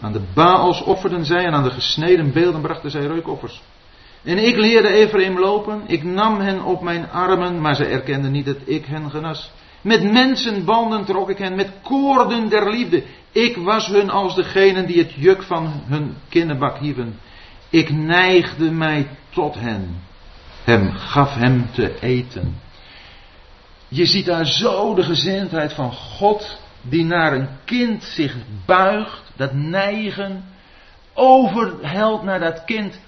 Aan de Baals offerden zij en aan de gesneden beelden brachten zij reukoffers. En ik leerde Ephraim lopen, ik nam hen op mijn armen, maar zij erkenden niet dat ik hen genas. Met mensenbanden trok ik hen, met koorden der liefde. Ik was hun als degenen die het juk van hun kinnenbak hieven. Ik neigde mij tot hen hem, gaf hem te eten. Je ziet daar zo de gezindheid van God die naar een kind zich buigt, dat neigen, overhelt naar dat kind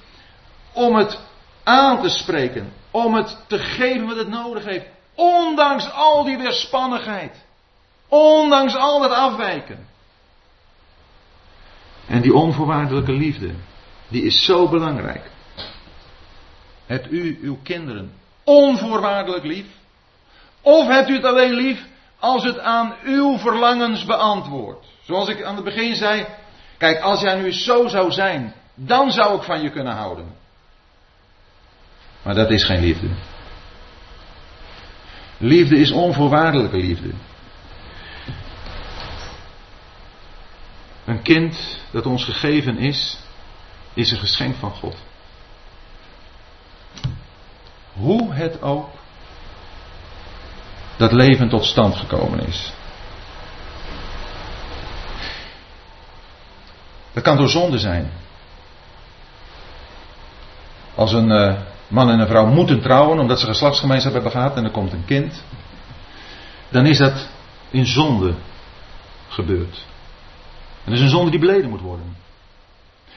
om het aan te spreken, om het te geven wat het nodig heeft, ondanks al die weerspannigheid, ondanks al dat afwijken. En die onvoorwaardelijke liefde, die is zo belangrijk. Hebt u uw kinderen onvoorwaardelijk lief? Of hebt u het alleen lief als het aan uw verlangens beantwoordt? Zoals ik aan het begin zei, kijk, als jij nu zo zou zijn, dan zou ik van je kunnen houden. Maar dat is geen liefde. Liefde is onvoorwaardelijke liefde. Een kind dat ons gegeven is, is een geschenk van God. Hoe het ook dat leven tot stand gekomen is. Dat kan door zonde zijn. Als een uh, man en een vrouw moeten trouwen omdat ze geslachtsgemeenschap hebben gehad en er komt een kind, dan is dat in zonde gebeurd. En dat is een zonde die beleden moet worden.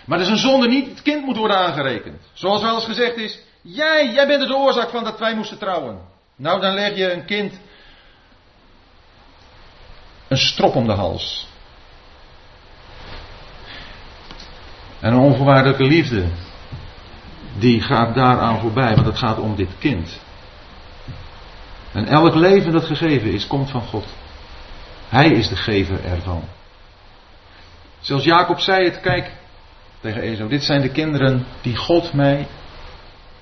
Maar dat is een zonde niet het kind moet worden aangerekend. Zoals wel eens gezegd is, jij, jij bent de oorzaak van dat wij moesten trouwen. Nou, dan leg je een kind een strop om de hals. En een onvoorwaardelijke liefde, die gaat daaraan voorbij, want het gaat om dit kind. En elk leven dat gegeven is, komt van God. Hij is de gever ervan. Zelfs Jacob zei het, kijk, tegen Ezo, dit zijn de kinderen die God mij,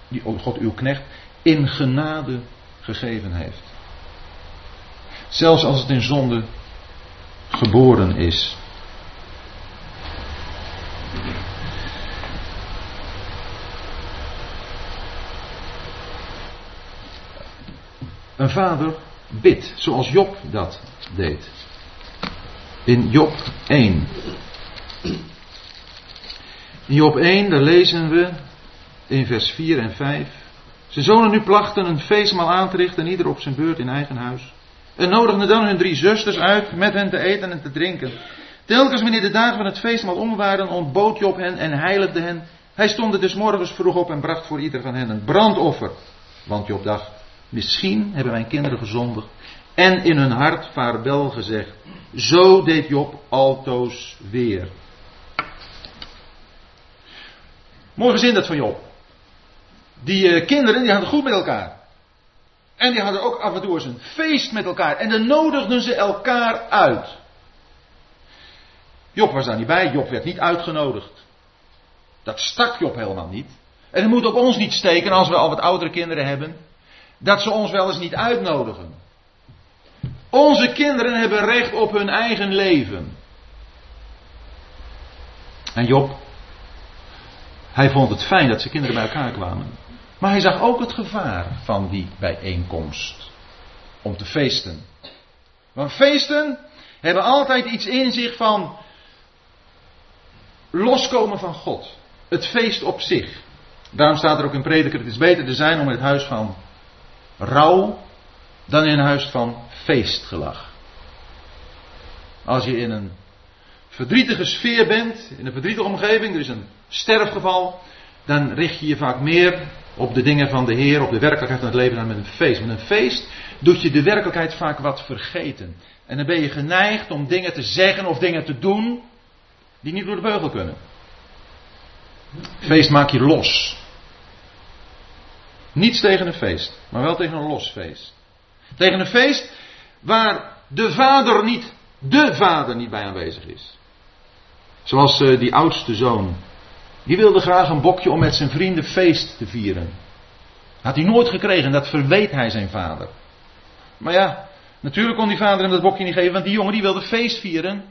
die God uw knecht, in genade gegeven heeft. Zelfs als het in zonde geboren is. Een vader bidt, zoals Job dat deed. In Job 1. Job 1, daar lezen we in vers 4 en 5. Zijn zonen nu plachten een feestmaal aan te richten, ieder op zijn beurt in eigen huis. En nodigden dan hun drie zusters uit met hen te eten en te drinken. Telkens wanneer de dagen van het feestmaal om waren, ontbood Job hen en heiligde hen. Hij stond dus morgens vroeg op en bracht voor ieder van hen een brandoffer. Want Job dacht, misschien hebben mijn kinderen gezondigd en in hun hart vaarwel gezegd. Zo deed Job altoos weer. Mooi gezin dat van Job. Die uh, kinderen die hadden goed met elkaar. En die hadden ook af en toe eens een feest met elkaar. En dan nodigden ze elkaar uit. Job was daar niet bij. Job werd niet uitgenodigd. Dat stak Job helemaal niet. En het moet op ons niet steken als we al wat oudere kinderen hebben. Dat ze ons wel eens niet uitnodigen. Onze kinderen hebben recht op hun eigen leven. En Job, hij vond het fijn dat zijn kinderen bij elkaar kwamen. Maar hij zag ook het gevaar van die bijeenkomst. Om te feesten. Want feesten hebben altijd iets in zich van loskomen van God. Het feest op zich. Daarom staat er ook in Prediker: het is beter te zijn om in het huis van rouw dan in een huis van feestgelach. Als je in een verdrietige sfeer bent, in een verdrietige omgeving, er is een sterfgeval, dan richt je je vaak meer op de dingen van de Heer, op de werkelijkheid van het leven dan met een feest. Met een feest doet je de werkelijkheid vaak wat vergeten. En dan ben je geneigd om dingen te zeggen of dingen te doen die niet door de beugel kunnen. Feest maak je los. Niets tegen een feest, maar wel tegen een los feest. Tegen een feest waar de vader niet, de vader niet bij aanwezig is. Zoals uh, die oudste zoon. Die wilde graag een bokje om met zijn vrienden feest te vieren. Had hij nooit gekregen, dat verweet hij zijn vader. Maar ja, natuurlijk kon die vader hem dat bokje niet geven, want die jongen die wilde feest vieren.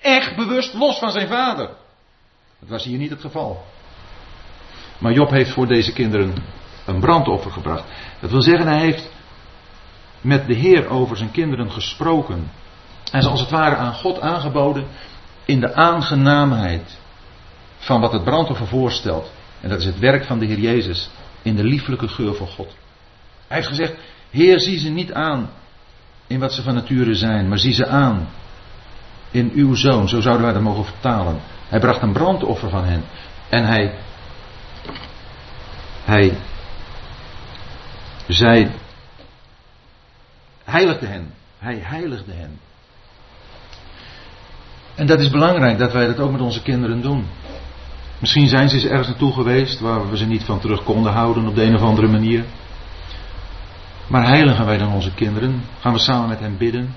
Echt bewust los van zijn vader. Dat was hier niet het geval. Maar Job heeft voor deze kinderen een brandoffer gebracht. Dat wil zeggen, hij heeft met de Heer over zijn kinderen gesproken. En ze als het ware aan God aangeboden in de aangenaamheid van wat het brandoffer voorstelt. En dat is het werk van de Heer Jezus in de lieflijke geur van God. Hij heeft gezegd, Heer zie ze niet aan in wat ze van nature zijn, maar zie ze aan in uw zoon. Zo zouden wij dat mogen vertalen. Hij bracht een brandoffer van hen. En hij, hij zij heiligde hen. Hij heiligde hen. En dat is belangrijk dat wij dat ook met onze kinderen doen. Misschien zijn ze eens ergens naartoe geweest waar we ze niet van terug konden houden op de een of andere manier. Maar heiligen wij dan onze kinderen? Gaan we samen met hen bidden?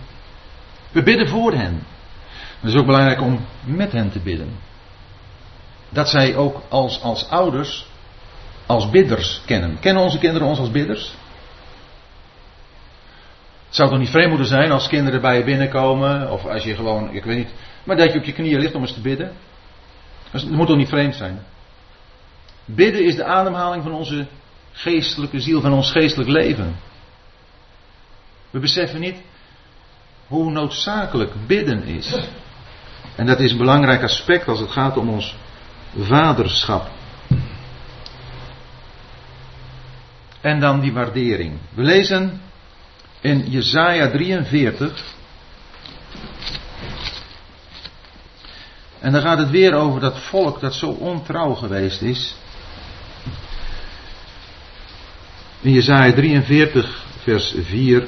We bidden voor hen. Het is ook belangrijk om met hen te bidden. Dat zij ook als, als ouders, als bidders kennen. Kennen onze kinderen ons als bidders? Het zou toch niet vreemd moeten zijn als kinderen bij je binnenkomen, of als je gewoon, ik weet niet, maar dat je op je knieën ligt om eens te bidden. Het moet toch niet vreemd zijn? Bidden is de ademhaling van onze geestelijke ziel, van ons geestelijk leven. We beseffen niet hoe noodzakelijk bidden is. En dat is een belangrijk aspect als het gaat om ons vaderschap. En dan die waardering. We lezen in Jesaja 43. En dan gaat het weer over dat volk dat zo ontrouw geweest is. In Jesaja 43, vers 4.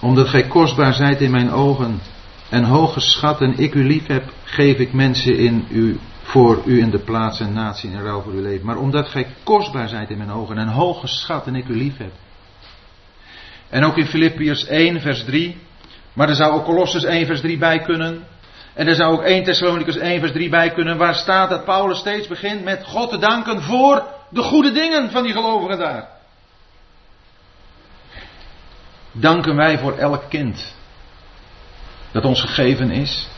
Omdat gij kostbaar zijt in mijn ogen en hoge schat en ik u lief heb, geef ik mensen in u, voor u in de plaats en natie in ruil voor uw leven. Maar omdat gij kostbaar zijt in mijn ogen en hoge schat en ik u lief heb, en ook in Filippiërs 1, vers 3. Maar er zou ook Colossus 1, vers 3 bij kunnen. En er zou ook 1 Thessalonicus 1, vers 3 bij kunnen. Waar staat dat Paulus steeds begint met God te danken voor de goede dingen van die gelovigen daar. Danken wij voor elk kind dat ons gegeven is?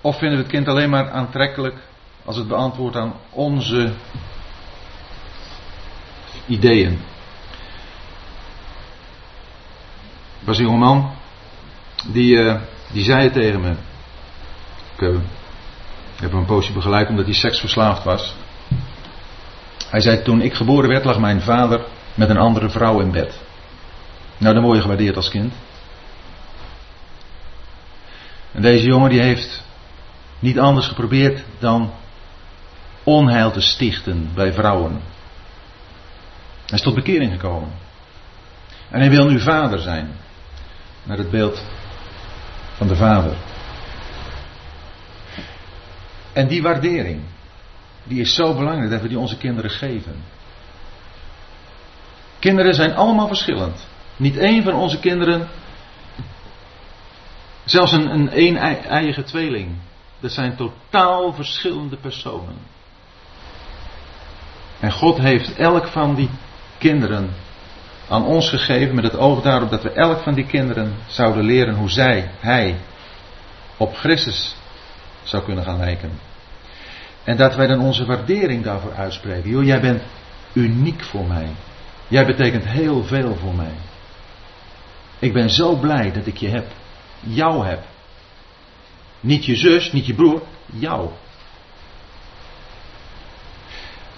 Of vinden we het kind alleen maar aantrekkelijk als het beantwoordt aan onze ideeën. Er was een jongeman, die, uh, die zei tegen me. Ik uh, heb hem een poosje begeleid omdat hij seksverslaafd was. Hij zei toen ik geboren werd lag mijn vader met een andere vrouw in bed. Nou dan word je gewaardeerd als kind. En deze jongen die heeft niet anders geprobeerd dan onheil te stichten bij vrouwen. Hij is tot bekering gekomen. En hij wil nu vader zijn. Naar het beeld van de vader. En die waardering, die is zo belangrijk dat we die onze kinderen geven. Kinderen zijn allemaal verschillend. Niet één van onze kinderen, zelfs een, een eigen tweeling, dat zijn totaal verschillende personen. En God heeft elk van die kinderen aan ons gegeven met het oog daarop dat we elk van die kinderen zouden leren hoe zij, hij, op Christus zou kunnen gaan lijken. En dat wij dan onze waardering daarvoor uitspreken. Joh, jij bent uniek voor mij. Jij betekent heel veel voor mij. Ik ben zo blij dat ik je heb. Jou heb. Niet je zus, niet je broer, jou.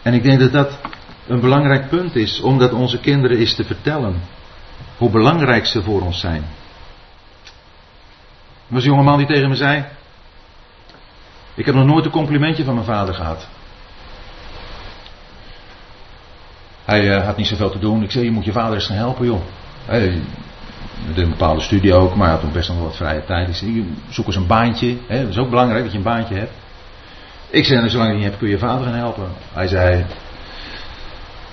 En ik denk dat dat een belangrijk punt is, om dat onze kinderen is te vertellen. Hoe belangrijk ze voor ons zijn. Er was een jongeman die tegen me zei: Ik heb nog nooit een complimentje van mijn vader gehad. Hij uh, had niet zoveel te doen. Ik zei: Je moet je vader eens gaan helpen, joh. Hij deed een bepaalde studie ook, maar hij had toen best nog wat vrije tijd. Ik zei: Zoek eens een baantje. Hè? Dat is ook belangrijk dat je een baantje hebt. Ik zei: nou, Zolang je niet hebt, kun je je vader gaan helpen. Hij zei: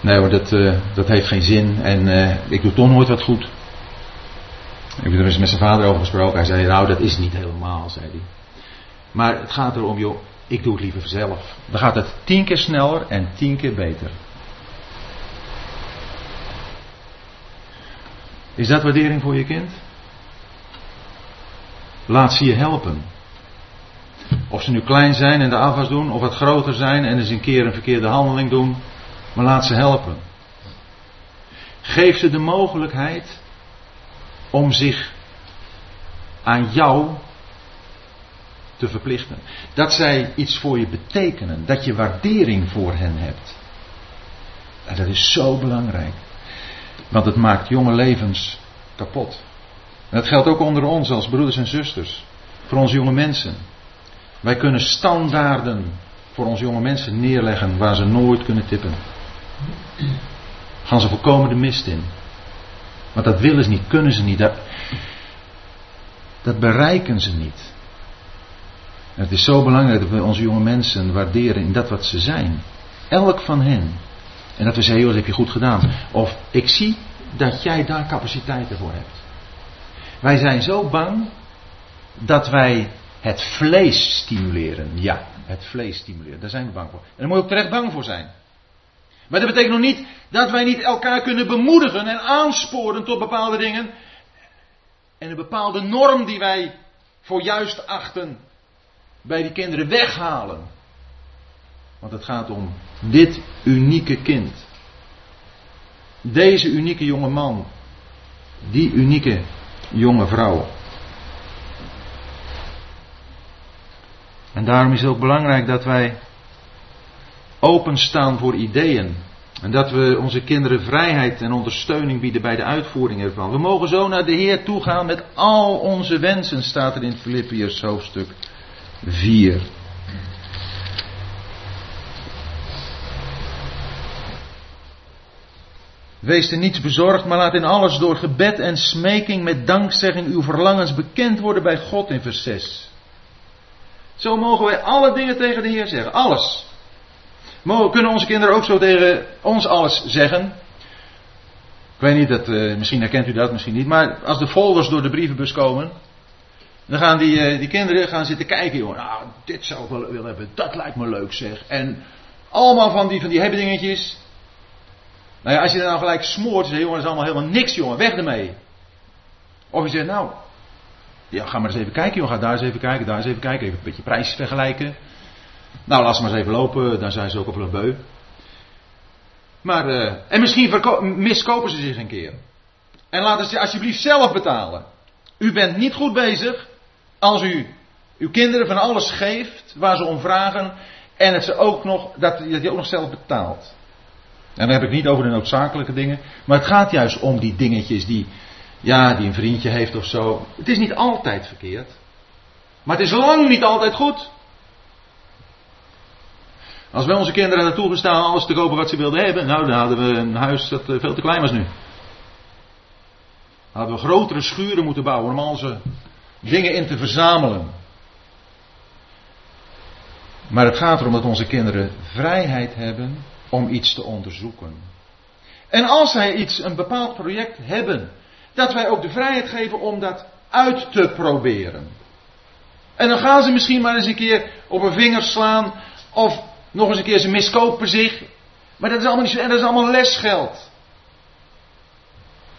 Nee hoor, dat, uh, dat heeft geen zin en uh, ik doe toch nooit wat goed. Ik heb er eens met zijn vader over gesproken. Hij zei, nou dat is niet helemaal, zei hij. Maar het gaat erom, joh, ik doe het liever zelf. Dan gaat het tien keer sneller en tien keer beter. Is dat waardering voor je kind? Laat ze je helpen. Of ze nu klein zijn en de afwas doen, of wat groter zijn en eens een keer een verkeerde handeling doen. Maar laat ze helpen. Geef ze de mogelijkheid om zich aan jou te verplichten. Dat zij iets voor je betekenen. Dat je waardering voor hen hebt. En dat is zo belangrijk. Want het maakt jonge levens kapot. En dat geldt ook onder ons als broeders en zusters. Voor onze jonge mensen. Wij kunnen standaarden voor onze jonge mensen neerleggen waar ze nooit kunnen tippen. Gaan ze volkomen de mist in. Want dat willen ze niet, kunnen ze niet. Dat, dat bereiken ze niet. het is zo belangrijk dat we onze jonge mensen waarderen in dat wat ze zijn. Elk van hen. En dat we zeggen, joh, dat heb je goed gedaan. Of ik zie dat jij daar capaciteiten voor hebt. Wij zijn zo bang dat wij het vlees stimuleren. Ja, het vlees stimuleren. Daar zijn we bang voor. En daar moet je ook terecht bang voor zijn. Maar dat betekent nog niet dat wij niet elkaar kunnen bemoedigen en aansporen tot bepaalde dingen. En een bepaalde norm die wij voor juist achten bij die kinderen weghalen. Want het gaat om dit unieke kind. Deze unieke jonge man. Die unieke jonge vrouw. En daarom is het ook belangrijk dat wij openstaan voor ideeën. En dat we onze kinderen vrijheid en ondersteuning bieden bij de uitvoering ervan. We mogen zo naar de Heer toe gaan met al onze wensen, staat er in Filippiërs hoofdstuk 4. Wees er niets bezorgd, maar laat in alles door gebed en smeking met dankzegging uw verlangens bekend worden bij God in vers 6. Zo mogen wij alle dingen tegen de Heer zeggen. Alles. Kunnen onze kinderen ook zo tegen ons alles zeggen? Ik weet niet, dat, uh, misschien herkent u dat, misschien niet. Maar als de folders door de brievenbus komen. Dan gaan die, uh, die kinderen gaan zitten kijken. Joh, nou, dit zou ik wel willen hebben. Dat lijkt me leuk zeg. En allemaal van die, van die dingetjes. Nou ja, als je er nou gelijk smoort. Zeg, jongen, dat is allemaal helemaal niks jongen. Weg ermee. Of je zegt, nou. Ja, ga maar eens even kijken jongen. Ga daar eens even kijken. Daar eens even kijken. Even een beetje prijsjes vergelijken. Nou, laat ze maar eens even lopen, dan zijn ze ook op een beu. Maar, uh, en misschien miskopen ze zich een keer. En laten ze alsjeblieft zelf betalen. U bent niet goed bezig als u uw kinderen van alles geeft waar ze om vragen. En het ze ook nog, dat, dat je ook nog zelf betaalt. En dan heb ik niet over de noodzakelijke dingen. Maar het gaat juist om die dingetjes die, ja, die een vriendje heeft of zo. Het is niet altijd verkeerd. Maar het is lang niet altijd goed. Als wij onze kinderen naartoe gestaan alles te kopen wat ze wilden hebben, nou dan hadden we een huis dat eh, veel te klein was nu. Hadden we grotere schuren moeten bouwen om al onze dingen in te verzamelen. Maar het gaat erom dat onze kinderen vrijheid hebben om iets te onderzoeken. En als zij iets, een bepaald project hebben, dat wij ook de vrijheid geven om dat uit te proberen. En dan gaan ze misschien maar eens een keer op een vinger slaan of nog eens een keer, ze miskopen zich. Maar dat is allemaal niet zo, en dat is allemaal lesgeld.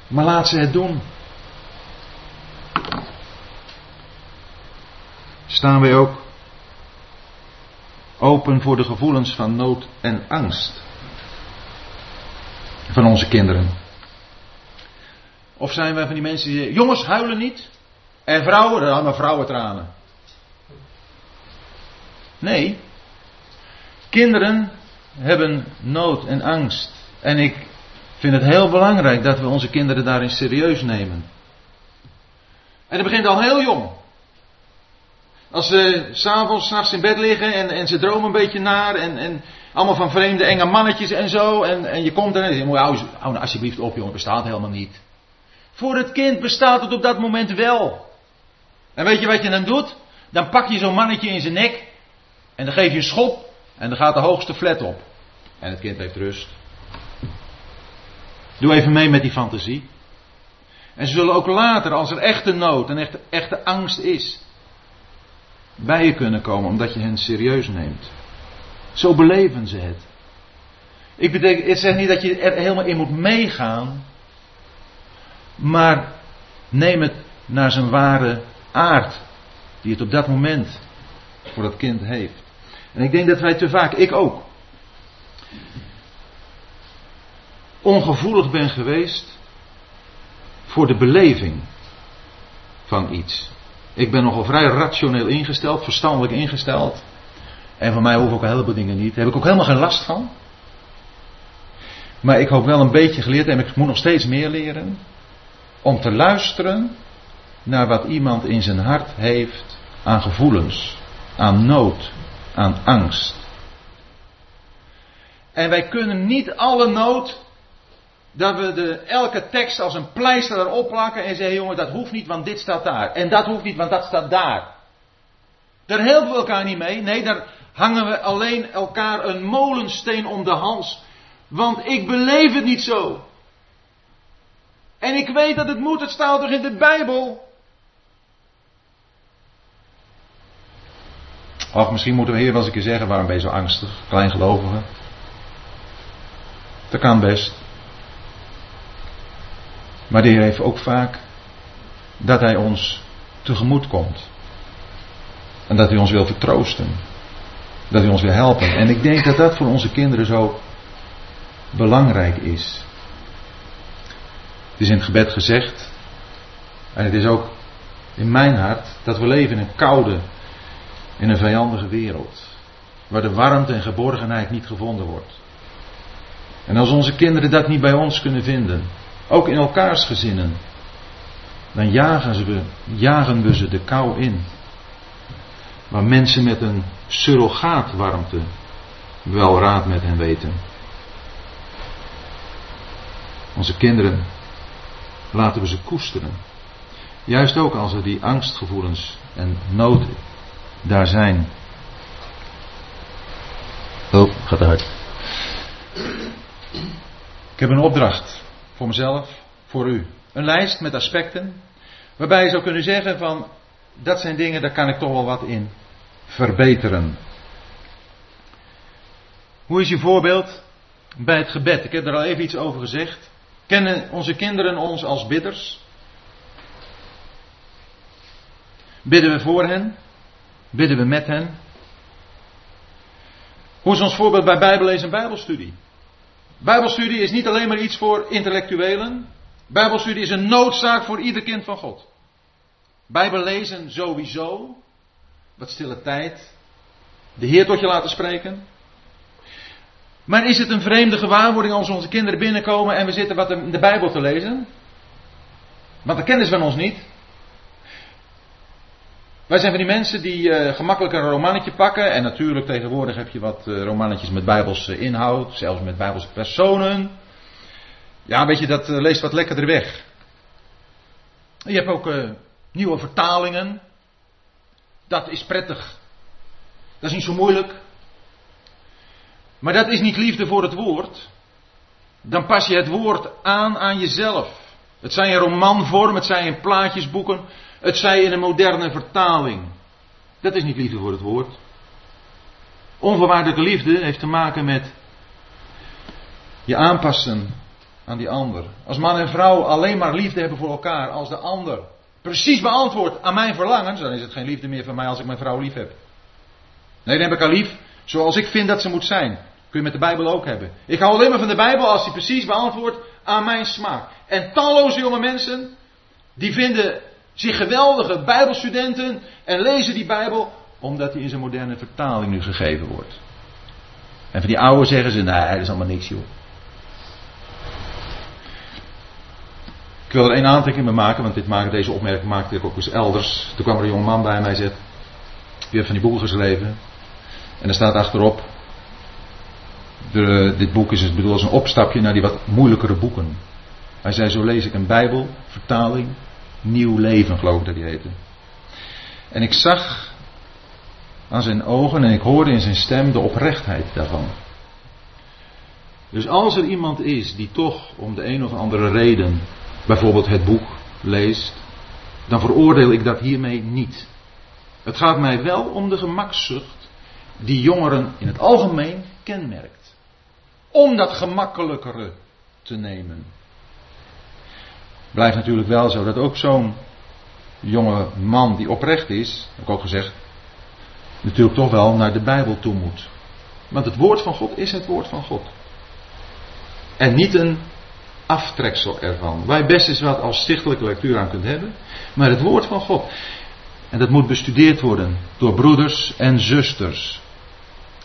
Maar laat ze het doen. Staan wij ook open voor de gevoelens van nood en angst. van onze kinderen? Of zijn wij van die mensen die zeggen, jongens huilen niet? En vrouwen, dan allemaal vrouwentranen. Nee. Kinderen hebben nood en angst. En ik vind het heel belangrijk dat we onze kinderen daarin serieus nemen. En dat begint al heel jong. Als ze s'avonds, s'nachts in bed liggen en, en ze dromen een beetje naar en, en allemaal van vreemde enge mannetjes en zo. En, en je komt er en je zegt, hou, nou alsjeblieft op jongen, bestaat helemaal niet. Voor het kind bestaat het op dat moment wel. En weet je wat je dan doet? Dan pak je zo'n mannetje in zijn nek en dan geef je een schop en dan gaat de hoogste flat op. En het kind heeft rust. Doe even mee met die fantasie. En ze zullen ook later, als er echte nood en echte, echte angst is, bij je kunnen komen omdat je hen serieus neemt. Zo beleven ze het. Ik betekent, het zegt niet dat je er helemaal in moet meegaan, maar neem het naar zijn ware aard, die het op dat moment voor dat kind heeft. En ik denk dat wij te vaak, ik ook, ongevoelig ben geweest voor de beleving van iets. Ik ben nogal vrij rationeel ingesteld, verstandelijk ingesteld. En van mij hoeven ook een heleboel dingen niet. Daar heb ik ook helemaal geen last van. Maar ik hoop wel een beetje geleerd en ik moet nog steeds meer leren. Om te luisteren naar wat iemand in zijn hart heeft aan gevoelens, aan nood, aan angst. En wij kunnen niet alle nood, dat we de, elke tekst als een pleister erop plakken en zeggen, jongen, dat hoeft niet, want dit staat daar. En dat hoeft niet, want dat staat daar. Daar helpen we elkaar niet mee. Nee, daar hangen we alleen elkaar een molensteen om de hals. Want ik beleef het niet zo. En ik weet dat het moet, het staat toch in de Bijbel. Of misschien moeten we hier wel eens een keer zeggen, waarom ben je zo angstig, kleingelovige? Dat kan best. Maar de Heer heeft ook vaak dat Hij ons tegemoet komt. En dat Hij ons wil vertroosten. Dat Hij ons wil helpen. En ik denk dat dat voor onze kinderen zo belangrijk is. Het is in het gebed gezegd. En het is ook in mijn hart dat we leven in een koude, in een vijandige wereld. Waar de warmte en geborgenheid niet gevonden wordt. En als onze kinderen dat niet bij ons kunnen vinden, ook in elkaars gezinnen, dan jagen, ze, we ze de kou in. Waar mensen met een surrogaatwarmte wel raad met hen weten. Onze kinderen laten we ze koesteren. Juist ook als er die angstgevoelens en nood daar zijn. Oh, gaat eruit. Ik heb een opdracht voor mezelf, voor u. Een lijst met aspecten waarbij je zou kunnen zeggen van dat zijn dingen, daar kan ik toch wel wat in verbeteren. Hoe is je voorbeeld bij het gebed? Ik heb er al even iets over gezegd. Kennen onze kinderen ons als bidders? Bidden we voor hen? Bidden we met hen? Hoe is ons voorbeeld bij Bijbellezen en Bijbelstudie? Bijbelstudie is niet alleen maar iets voor intellectuelen. Bijbelstudie is een noodzaak voor ieder kind van God. Bijbellezen sowieso. Wat stille tijd. De Heer tot je laten spreken. Maar is het een vreemde gewaarwording als onze kinderen binnenkomen en we zitten wat in de Bijbel te lezen? Want de kennis van ons niet. Wij zijn van die mensen die uh, gemakkelijk een romannetje pakken. En natuurlijk tegenwoordig heb je wat uh, romannetjes met bijbelse inhoud. Zelfs met bijbelse personen. Ja, weet je, dat uh, leest wat lekkerder weg. Je hebt ook nieuwe vertalingen. Dat is prettig. Dat is niet zo moeilijk. Maar dat is niet liefde voor het woord. Dan pas je het woord aan aan jezelf. Het zij in romanvorm, het zij in plaatjesboeken, het zij in een moderne vertaling. Dat is niet liefde voor het woord. Onvoorwaardelijke liefde heeft te maken met je aanpassen aan die ander. Als man en vrouw alleen maar liefde hebben voor elkaar als de ander precies beantwoordt aan mijn verlangens, dan is het geen liefde meer van mij als ik mijn vrouw lief heb. Nee, dan heb ik haar lief zoals ik vind dat ze moet zijn. Kun je met de Bijbel ook hebben. Ik hou alleen maar van de Bijbel als die precies beantwoordt aan mijn smaak. En talloze jonge mensen, die vinden zich geweldige Bijbelstudenten en lezen die Bijbel omdat die in zijn moderne vertaling nu gegeven wordt. En van die oude zeggen ze, nee, dat is allemaal niks joh. Ik wil er één aantekening mee maken, want dit deze opmerking maakte ik ook eens elders. Toen kwam er een jonge man bij mij en hebt van die boeken geschreven. En er staat achterop, de, dit boek is het bedoeld als een opstapje naar die wat moeilijkere boeken. Hij zei, zo lees ik een Bijbel, vertaling, nieuw leven geloof ik dat die heette. En ik zag aan zijn ogen en ik hoorde in zijn stem de oprechtheid daarvan. Dus als er iemand is die toch om de een of andere reden bijvoorbeeld het boek leest, dan veroordeel ik dat hiermee niet. Het gaat mij wel om de gemakzucht die jongeren in het algemeen kenmerkt. Om dat gemakkelijkere te nemen. Blijft natuurlijk wel zo dat ook zo'n jonge man die oprecht is, heb ik ook gezegd, natuurlijk toch wel naar de Bijbel toe moet. Want het woord van God is het woord van God. En niet een aftreksel ervan. Waar je best eens wat als stichtelijke lectuur aan kunt hebben. Maar het woord van God. En dat moet bestudeerd worden door broeders en zusters.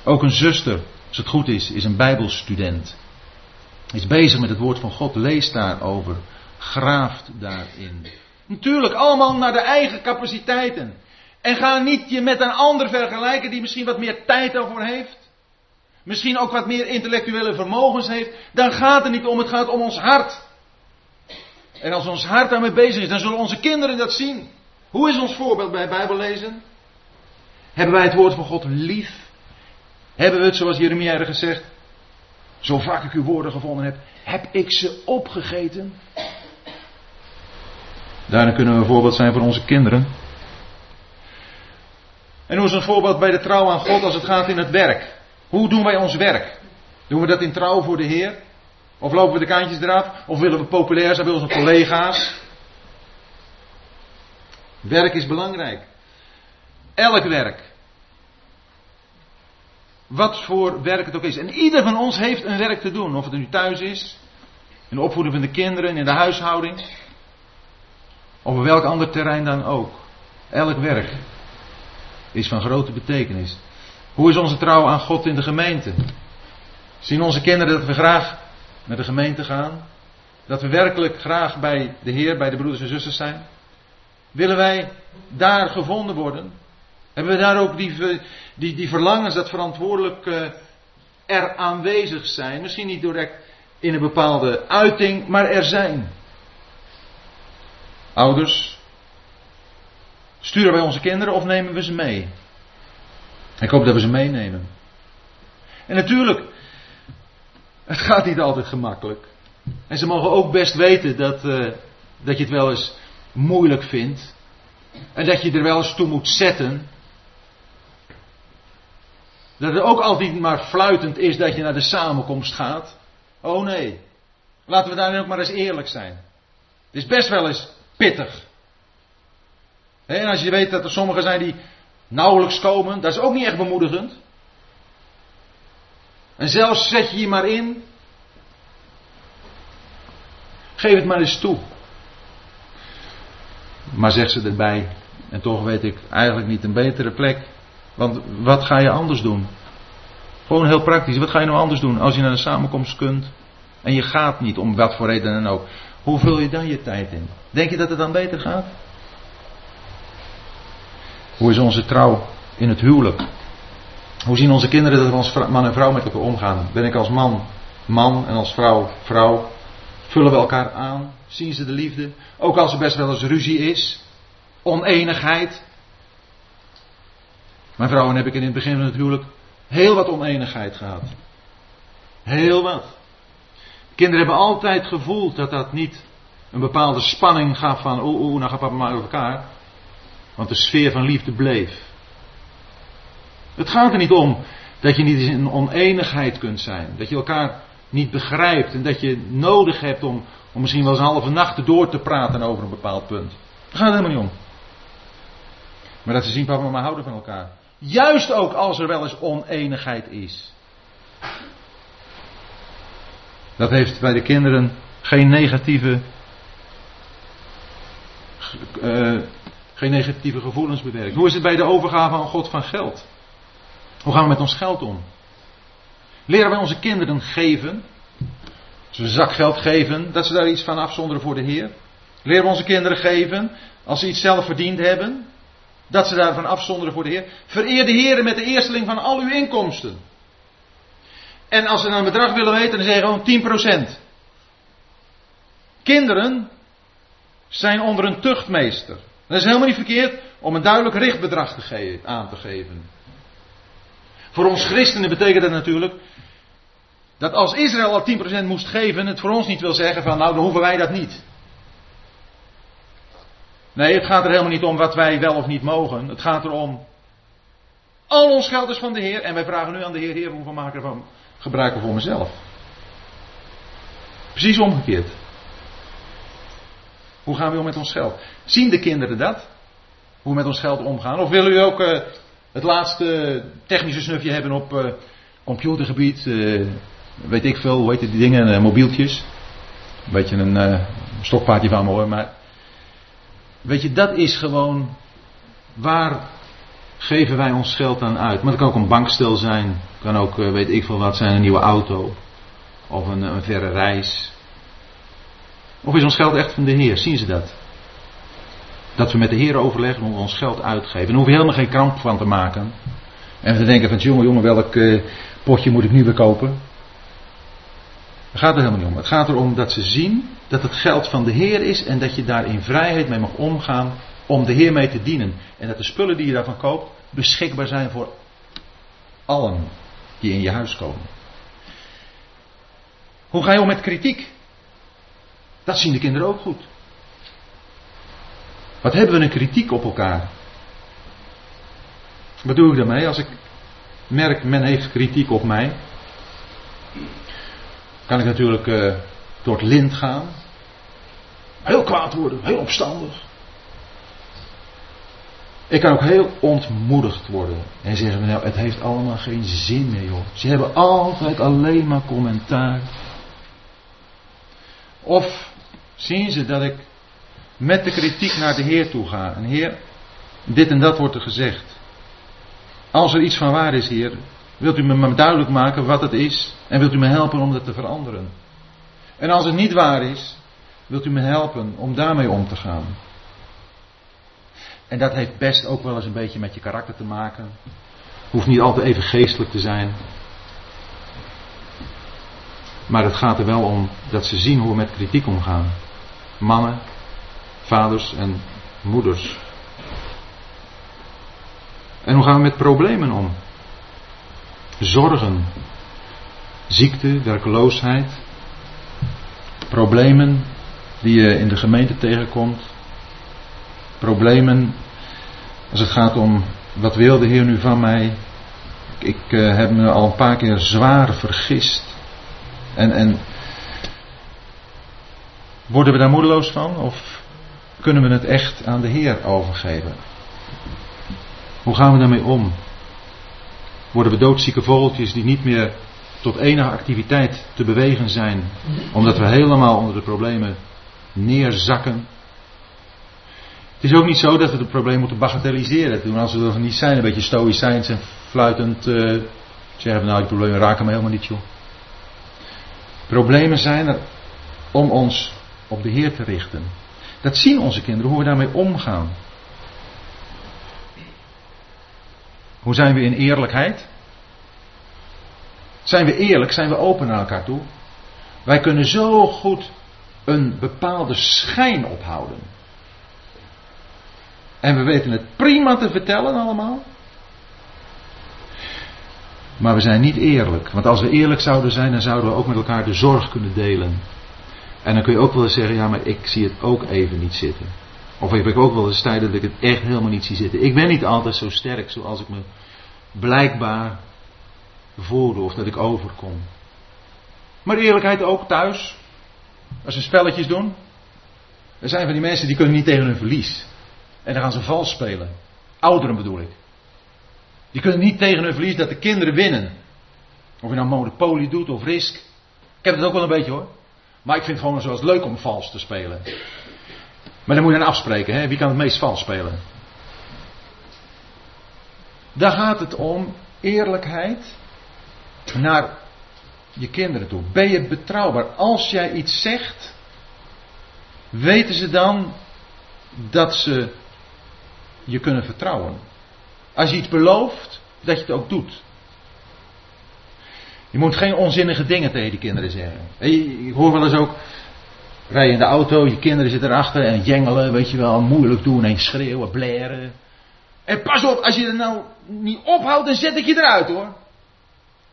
Ook een zuster, als het goed is, is een Bijbelstudent. Is bezig met het woord van God, leest daarover, graaft daarin. Natuurlijk allemaal naar de eigen capaciteiten. En ga niet je met een ander vergelijken die misschien wat meer tijd daarvoor heeft. Misschien ook wat meer intellectuele vermogens heeft. Dan gaat het niet om, het gaat om ons hart. En als ons hart daarmee bezig is, dan zullen onze kinderen dat zien. Hoe is ons voorbeeld bij Bijbellezen? Hebben wij het woord van God lief? Hebben we het, zoals Jeremia er gezegd, zo vaak ik uw woorden gevonden heb, heb ik ze opgegeten? Daarin kunnen we een voorbeeld zijn voor onze kinderen. En hoe is een voorbeeld bij de trouw aan God als het gaat in het werk? Hoe doen wij ons werk? Doen we dat in trouw voor de Heer? Of lopen we de kantjes eraf? Of willen we populair zijn bij onze collega's? Werk is belangrijk. Elk werk. Wat voor werk het ook is. En ieder van ons heeft een werk te doen. Of het nu thuis is, in de opvoeding van de kinderen, in de huishouding. Op welk ander terrein dan ook. Elk werk is van grote betekenis. Hoe is onze trouw aan God in de gemeente? Zien onze kinderen dat we graag naar de gemeente gaan? Dat we werkelijk graag bij de Heer, bij de broeders en zusters zijn? Willen wij daar gevonden worden? Hebben we daar ook die, die, die verlangens dat verantwoordelijk uh, er aanwezig zijn? Misschien niet direct in een bepaalde uiting, maar er zijn. Ouders, sturen wij onze kinderen of nemen we ze mee? Ik hoop dat we ze meenemen. En natuurlijk, het gaat niet altijd gemakkelijk. En ze mogen ook best weten dat, uh, dat je het wel eens moeilijk vindt. En dat je er wel eens toe moet zetten. Dat het ook altijd maar fluitend is dat je naar de samenkomst gaat. Oh nee. Laten we daarin ook maar eens eerlijk zijn. Het is best wel eens pittig. En als je weet dat er sommigen zijn die nauwelijks komen, dat is ook niet echt bemoedigend. En zelfs zet je je maar in. Geef het maar eens toe. Maar zegt ze erbij, en toch weet ik eigenlijk niet een betere plek. Want wat ga je anders doen? Gewoon heel praktisch. Wat ga je nou anders doen als je naar de samenkomst kunt en je gaat niet om wat voor reden dan ook? Hoe vul je dan je tijd in? Denk je dat het dan beter gaat? Hoe is onze trouw in het huwelijk? Hoe zien onze kinderen dat we als man en vrouw met elkaar omgaan? Ben ik als man man en als vrouw vrouw? Vullen we elkaar aan? Zien ze de liefde? Ook als er best wel eens ruzie is, oneenigheid. Mijn vrouw en heb ik in het begin van het huwelijk heel wat oneenigheid gehad. Heel wat. Kinderen hebben altijd gevoeld dat dat niet een bepaalde spanning gaf van oeh, oeh, nou gaat papa maar over elkaar. Want de sfeer van liefde bleef. Het gaat er niet om dat je niet in oneenigheid kunt zijn. Dat je elkaar niet begrijpt en dat je nodig hebt om, om misschien wel eens een halve nacht door te praten over een bepaald punt. Daar gaat het helemaal niet om. Maar dat ze zien, papa, maar houden van elkaar. Juist ook als er wel eens oneenigheid is. Dat heeft bij de kinderen geen negatieve, uh, geen negatieve gevoelens bewerkt. Hoe is het bij de overgave aan God van geld? Hoe gaan we met ons geld om? Leren wij onze kinderen geven? Als we zakgeld geven, dat ze daar iets van afzonderen voor de Heer? Leren we onze kinderen geven als ze iets zelf verdiend hebben? Dat ze daarvan afzonderen voor de Heer? Vereer de Heer met de eersteling van al uw inkomsten. En als ze een bedrag willen weten, dan zeggen we gewoon 10%. Kinderen zijn onder een tuchtmeester. Dat is helemaal niet verkeerd om een duidelijk richtbedrag te aan te geven. Voor ons christenen betekent dat natuurlijk dat als Israël al 10% moest geven, het voor ons niet wil zeggen van nou dan hoeven wij dat niet. Nee, het gaat er helemaal niet om wat wij wel of niet mogen. Het gaat erom, al ons geld is van de Heer en wij vragen nu aan de Heer, Heer, hoeveel maken ervan gebruiken voor mezelf? Precies omgekeerd. Hoe gaan we om met ons geld? Zien de kinderen dat? Hoe we met ons geld omgaan? Of willen u ook uh, het laatste technische snufje hebben op uh, computergebied? Uh, weet ik veel, hoe heet die dingen? mobieltjes. Een beetje een stokpaardje van me hoor, maar. Weet je, dat is gewoon. Waar geven wij ons geld aan uit? Maar het kan ook een bankstel zijn. kan ook, weet ik veel wat zijn, een nieuwe auto. Of een, een verre reis. Of is ons geld echt van de Heer? Zien ze dat? Dat we met de Heer overleggen hoe we ons geld uitgeven. En daar hoef je helemaal geen kramp van te maken. En te denken van jongen, jongen, welk uh, potje moet ik nu weer kopen? Daar gaat er helemaal niet om. Het gaat erom dat ze zien dat het geld van de Heer is en dat je daar in vrijheid mee mag omgaan om de Heer mee te dienen. En dat de spullen die je daarvan koopt beschikbaar zijn voor allen die in je huis komen. Hoe ga je om met kritiek? Dat zien de kinderen ook goed. Wat hebben we een kritiek op elkaar? Wat doe ik daarmee? Als ik merk men heeft kritiek op mij, kan ik natuurlijk uh, door het lint gaan. Heel kwaad worden, heel opstandig. Ik kan ook heel ontmoedigd worden. En zeggen, nou, het heeft allemaal geen zin meer, joh. Ze hebben altijd alleen maar commentaar. Of zien ze dat ik met de kritiek naar de Heer toe ga. En Heer, dit en dat wordt er gezegd. Als er iets van waar is, Heer, wilt u me duidelijk maken wat het is en wilt u me helpen om dat te veranderen. En als het niet waar is, wilt u me helpen om daarmee om te gaan. En dat heeft best ook wel eens een beetje met je karakter te maken. Hoeft niet altijd even geestelijk te zijn. Maar het gaat er wel om dat ze zien hoe we met kritiek omgaan. Mannen, vaders en moeders. En hoe gaan we met problemen om? Zorgen, ziekte, werkeloosheid, problemen die je in de gemeente tegenkomt, problemen als het gaat om wat wil de Heer nu van mij. Ik uh, heb me al een paar keer zwaar vergist. En, en worden we daar moedeloos van? Of kunnen we het echt aan de Heer overgeven? Hoe gaan we daarmee om? Worden we doodzieke vogeltjes die niet meer tot enige activiteit te bewegen zijn, omdat we helemaal onder de problemen neerzakken? Het is ook niet zo dat we het probleem moeten bagatelliseren. Toen als we er niet zijn, een beetje stoïcijns en fluitend uh, zeggen we nou die problemen raken me helemaal niet joh. Problemen zijn er om ons op de Heer te richten. Dat zien onze kinderen, hoe we daarmee omgaan. Hoe zijn we in eerlijkheid? Zijn we eerlijk? Zijn we open naar elkaar toe? Wij kunnen zo goed een bepaalde schijn ophouden. En we weten het prima te vertellen allemaal. Maar we zijn niet eerlijk. Want als we eerlijk zouden zijn, dan zouden we ook met elkaar de zorg kunnen delen. En dan kun je ook wel eens zeggen, ja, maar ik zie het ook even niet zitten. Of heb ik ook wel eens tijden dat ik het echt helemaal niet zie zitten. Ik ben niet altijd zo sterk zoals ik me blijkbaar voelde of dat ik overkom. Maar eerlijkheid ook thuis. Als ze spelletjes doen. Er zijn van die mensen die kunnen niet tegen hun verlies. En dan gaan ze vals spelen. Ouderen bedoel ik. Die kunnen niet tegen hun verlies dat de kinderen winnen. Of je nou Monopoly doet of Risk. Ik heb het ook wel een beetje hoor. Maar ik vind het gewoon zoals leuk om vals te spelen. Maar dan moet je dan afspreken, hè? wie kan het meest vals spelen? Daar gaat het om eerlijkheid naar je kinderen toe. Ben je betrouwbaar? Als jij iets zegt, weten ze dan dat ze je kunnen vertrouwen. Als je iets belooft, dat je het ook doet. Je moet geen onzinnige dingen tegen die kinderen zeggen. Ik hoor wel eens ook, rij je in de auto, je kinderen zitten erachter en jengelen, weet je wel, moeilijk doen en schreeuwen, blaren. En pas op, als je er nou niet ophoudt, dan zet ik je eruit hoor.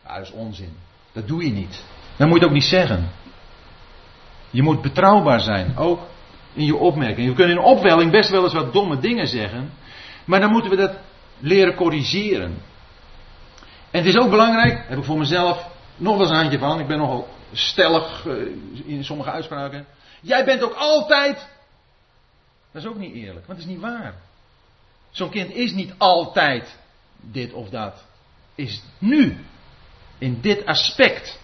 Dat is onzin. Dat doe je niet. Dat moet je ook niet zeggen. Je moet betrouwbaar zijn, ook in je opmerking. We kunnen in opwelling best wel eens wat domme dingen zeggen, maar dan moeten we dat leren corrigeren. En het is ook belangrijk, heb ik voor mezelf nog wel eens een handje van, ik ben nogal stellig eh, in sommige uitspraken. Jij bent ook altijd. Dat is ook niet eerlijk, want het is niet waar. Zo'n kind is niet altijd dit of dat. Is nu, in dit aspect,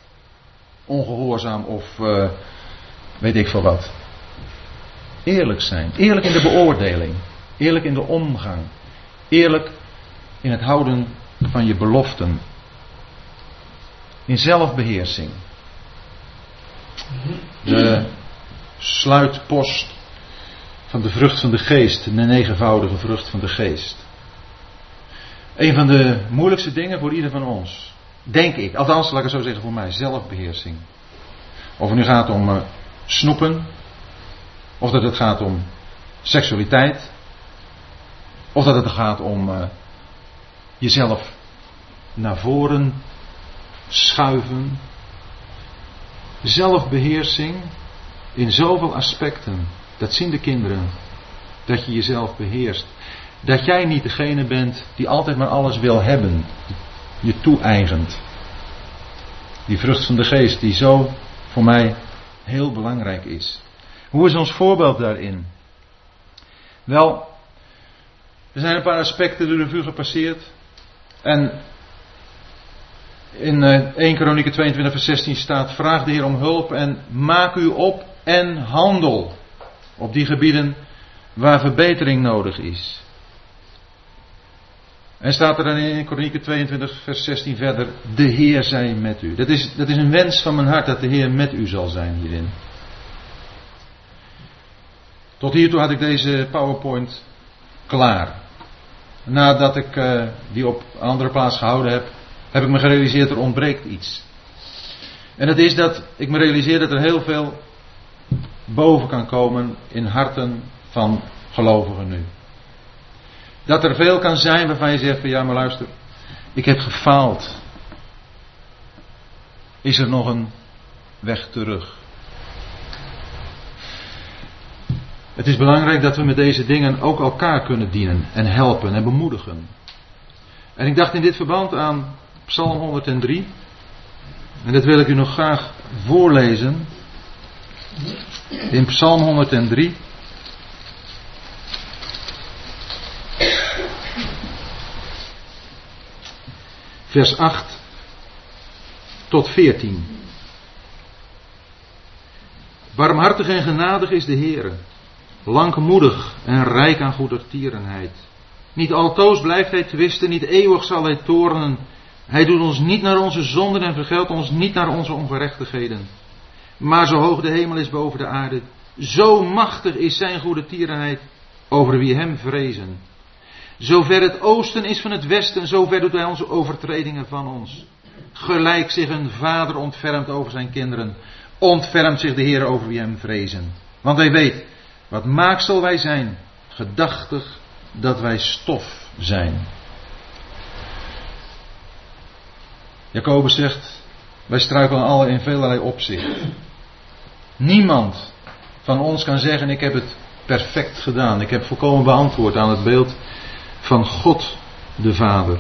ongehoorzaam of uh, weet ik veel wat. Eerlijk zijn. Eerlijk in de beoordeling. Eerlijk in de omgang. Eerlijk in het houden van je beloften. In zelfbeheersing. De sluitpost van de vrucht van de geest, de negenvoudige vrucht van de geest. Een van de moeilijkste dingen voor ieder van ons, denk ik, althans laat ik het zo zeggen voor mij, zelfbeheersing. Of het nu gaat om uh, snoepen, of dat het gaat om seksualiteit, of dat het gaat om uh, jezelf naar voren schuiven. Zelfbeheersing in zoveel aspecten. Dat zien de kinderen. Dat je jezelf beheerst. Dat jij niet degene bent die altijd maar alles wil hebben. Je toe-eigent. Die vrucht van de geest die zo voor mij heel belangrijk is. Hoe is ons voorbeeld daarin? Wel, er zijn een paar aspecten de revue gepasseerd. En in 1 eh, Kronieken 22 vers 16 staat: Vraag de Heer om hulp en maak u op en handel op die gebieden waar verbetering nodig is. En staat er dan in Kronieken 22 vers 16 verder: De Heer zij met u. Dat is, dat is een wens van mijn hart dat de Heer met u zal zijn hierin. Tot hiertoe had ik deze PowerPoint klaar. Nadat ik uh, die op een andere plaats gehouden heb, heb ik me gerealiseerd er ontbreekt iets. En dat is dat ik me realiseer dat er heel veel boven kan komen in harten van gelovigen nu. Dat er veel kan zijn waarvan je zegt van ja maar luister, ik heb gefaald. Is er nog een weg terug? Het is belangrijk dat we met deze dingen ook elkaar kunnen dienen en helpen en bemoedigen. En ik dacht in dit verband aan Psalm 103. En dat wil ik u nog graag voorlezen. In Psalm 103. Vers 8 tot 14. Barmhartig en genadig is de Heer, langmoedig en rijk aan goedertierenheid. Niet altoos blijft hij twisten, niet eeuwig zal hij torenen. Hij doet ons niet naar onze zonden en vergeldt ons niet naar onze ongerechtigheden. Maar zo hoog de hemel is boven de aarde, zo machtig is zijn goede tierenheid over wie hem vrezen. Zover het oosten is van het westen, zover doet hij onze overtredingen van ons. Gelijk zich een vader ontfermt over zijn kinderen, ontfermt zich de Heer over wie hem vrezen. Want hij weet, wat maaksel wij zijn, gedachtig dat wij stof zijn. Jacobus zegt, wij struikelen alle in velerlei opzicht. Niemand van ons kan zeggen, ik heb het perfect gedaan. Ik heb volkomen beantwoord aan het beeld van God de Vader.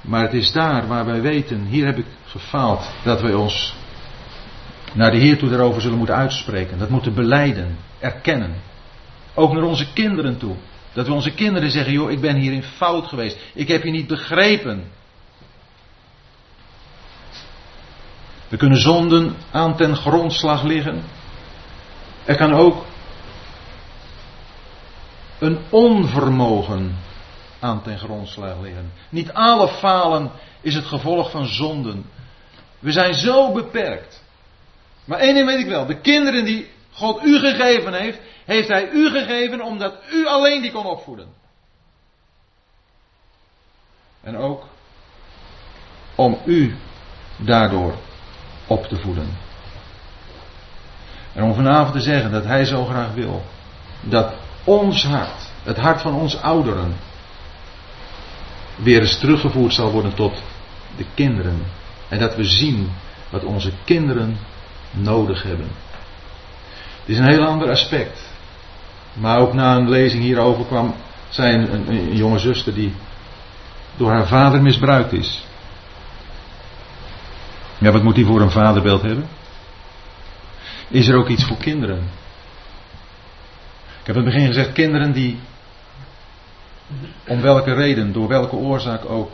Maar het is daar waar wij weten, hier heb ik gefaald, dat wij ons naar de Heer toe daarover zullen moeten uitspreken. Dat moeten beleiden, erkennen. Ook naar onze kinderen toe. Dat we onze kinderen zeggen, joh, ik ben hierin fout geweest. Ik heb je niet begrepen. Er kunnen zonden aan ten grondslag liggen. Er kan ook een onvermogen aan ten grondslag liggen. Niet alle falen is het gevolg van zonden. We zijn zo beperkt. Maar één ding weet ik wel. De kinderen die God u gegeven heeft, heeft Hij u gegeven omdat u alleen die kon opvoeden. En ook om u daardoor op te voeden. En om vanavond te zeggen dat Hij zo graag wil dat ons hart, het hart van ons ouderen, weer eens teruggevoerd zal worden tot de kinderen. En dat we zien wat onze kinderen nodig hebben. Het is een heel ander aspect. Maar ook na een lezing hierover kwam zijn een, een jonge zuster die door haar vader misbruikt is. Ja, wat moet hij voor een vaderbeeld hebben? Is er ook iets voor kinderen? Ik heb in het begin gezegd, kinderen die om welke reden, door welke oorzaak ook,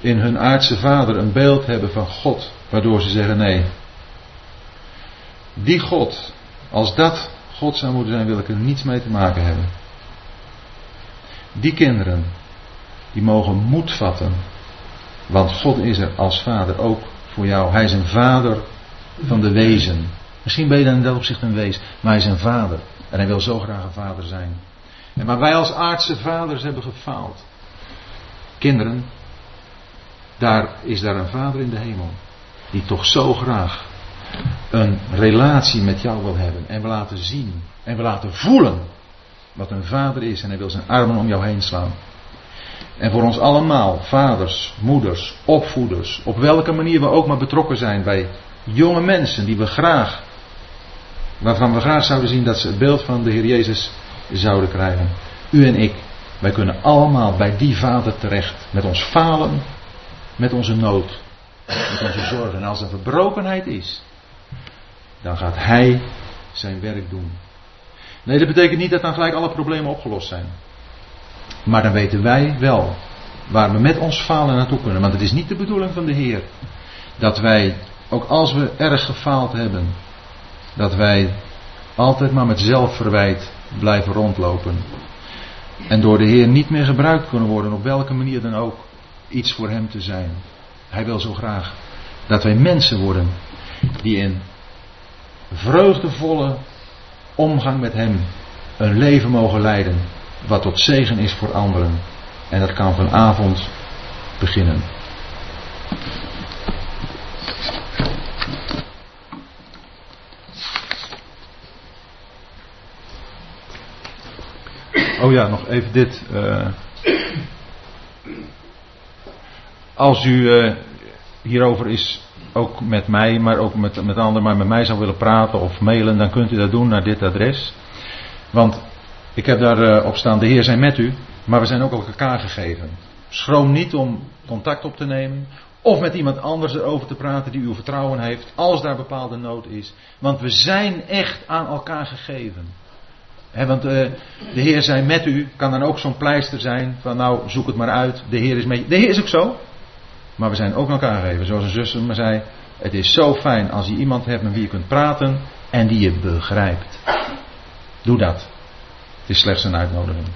in hun aardse vader een beeld hebben van God, waardoor ze zeggen nee. Die God, als dat God zou moeten zijn, wil ik er niets mee te maken hebben. Die kinderen, die mogen moed vatten, want God is er als vader ook voor jou. Hij is een vader van de wezen. Misschien ben je dan in dat opzicht een wees, maar hij is een vader. En hij wil zo graag een vader zijn. En maar wij als aardse vaders hebben gefaald. Kinderen, daar is daar een vader in de hemel. Die toch zo graag een relatie met jou wil hebben. En wil laten zien. En wil laten voelen. Wat een vader is. En hij wil zijn armen om jou heen slaan. En voor ons allemaal, vaders, moeders, opvoeders, op welke manier we ook maar betrokken zijn bij jonge mensen die we graag, waarvan we graag zouden zien dat ze het beeld van de Heer Jezus zouden krijgen. U en ik, wij kunnen allemaal bij die Vader terecht. Met ons falen, met onze nood, met onze zorgen. En als er verbrokenheid is, dan gaat Hij zijn werk doen. Nee, dat betekent niet dat dan gelijk alle problemen opgelost zijn. Maar dan weten wij wel waar we met ons falen naartoe kunnen. Want het is niet de bedoeling van de Heer dat wij, ook als we erg gefaald hebben, dat wij altijd maar met zelfverwijt blijven rondlopen. En door de Heer niet meer gebruikt kunnen worden, op welke manier dan ook, iets voor Hem te zijn. Hij wil zo graag dat wij mensen worden die in vreugdevolle omgang met Hem een leven mogen leiden wat tot zegen is voor anderen. En dat kan vanavond beginnen. Oh ja, nog even dit. Uh, als u uh, hierover is, ook met mij, maar ook met, met anderen, maar met mij zou willen praten of mailen, dan kunt u dat doen naar dit adres. Want ik heb daar uh, op staan, de Heer zijn met u, maar we zijn ook elkaar gegeven. Schroom niet om contact op te nemen. Of met iemand anders erover te praten die uw vertrouwen heeft. Als daar bepaalde nood is. Want we zijn echt aan elkaar gegeven want uh, de Heer zei met u, kan dan ook zo'n pleister zijn van nou zoek het maar uit, de Heer is met je. De Heer is ook zo. Maar we zijn ook elkaar gegeven. Zoals een zuster me zei, het is zo fijn als je iemand hebt met wie je kunt praten en die je begrijpt. Doe dat. Het is slechts een uitnodiging.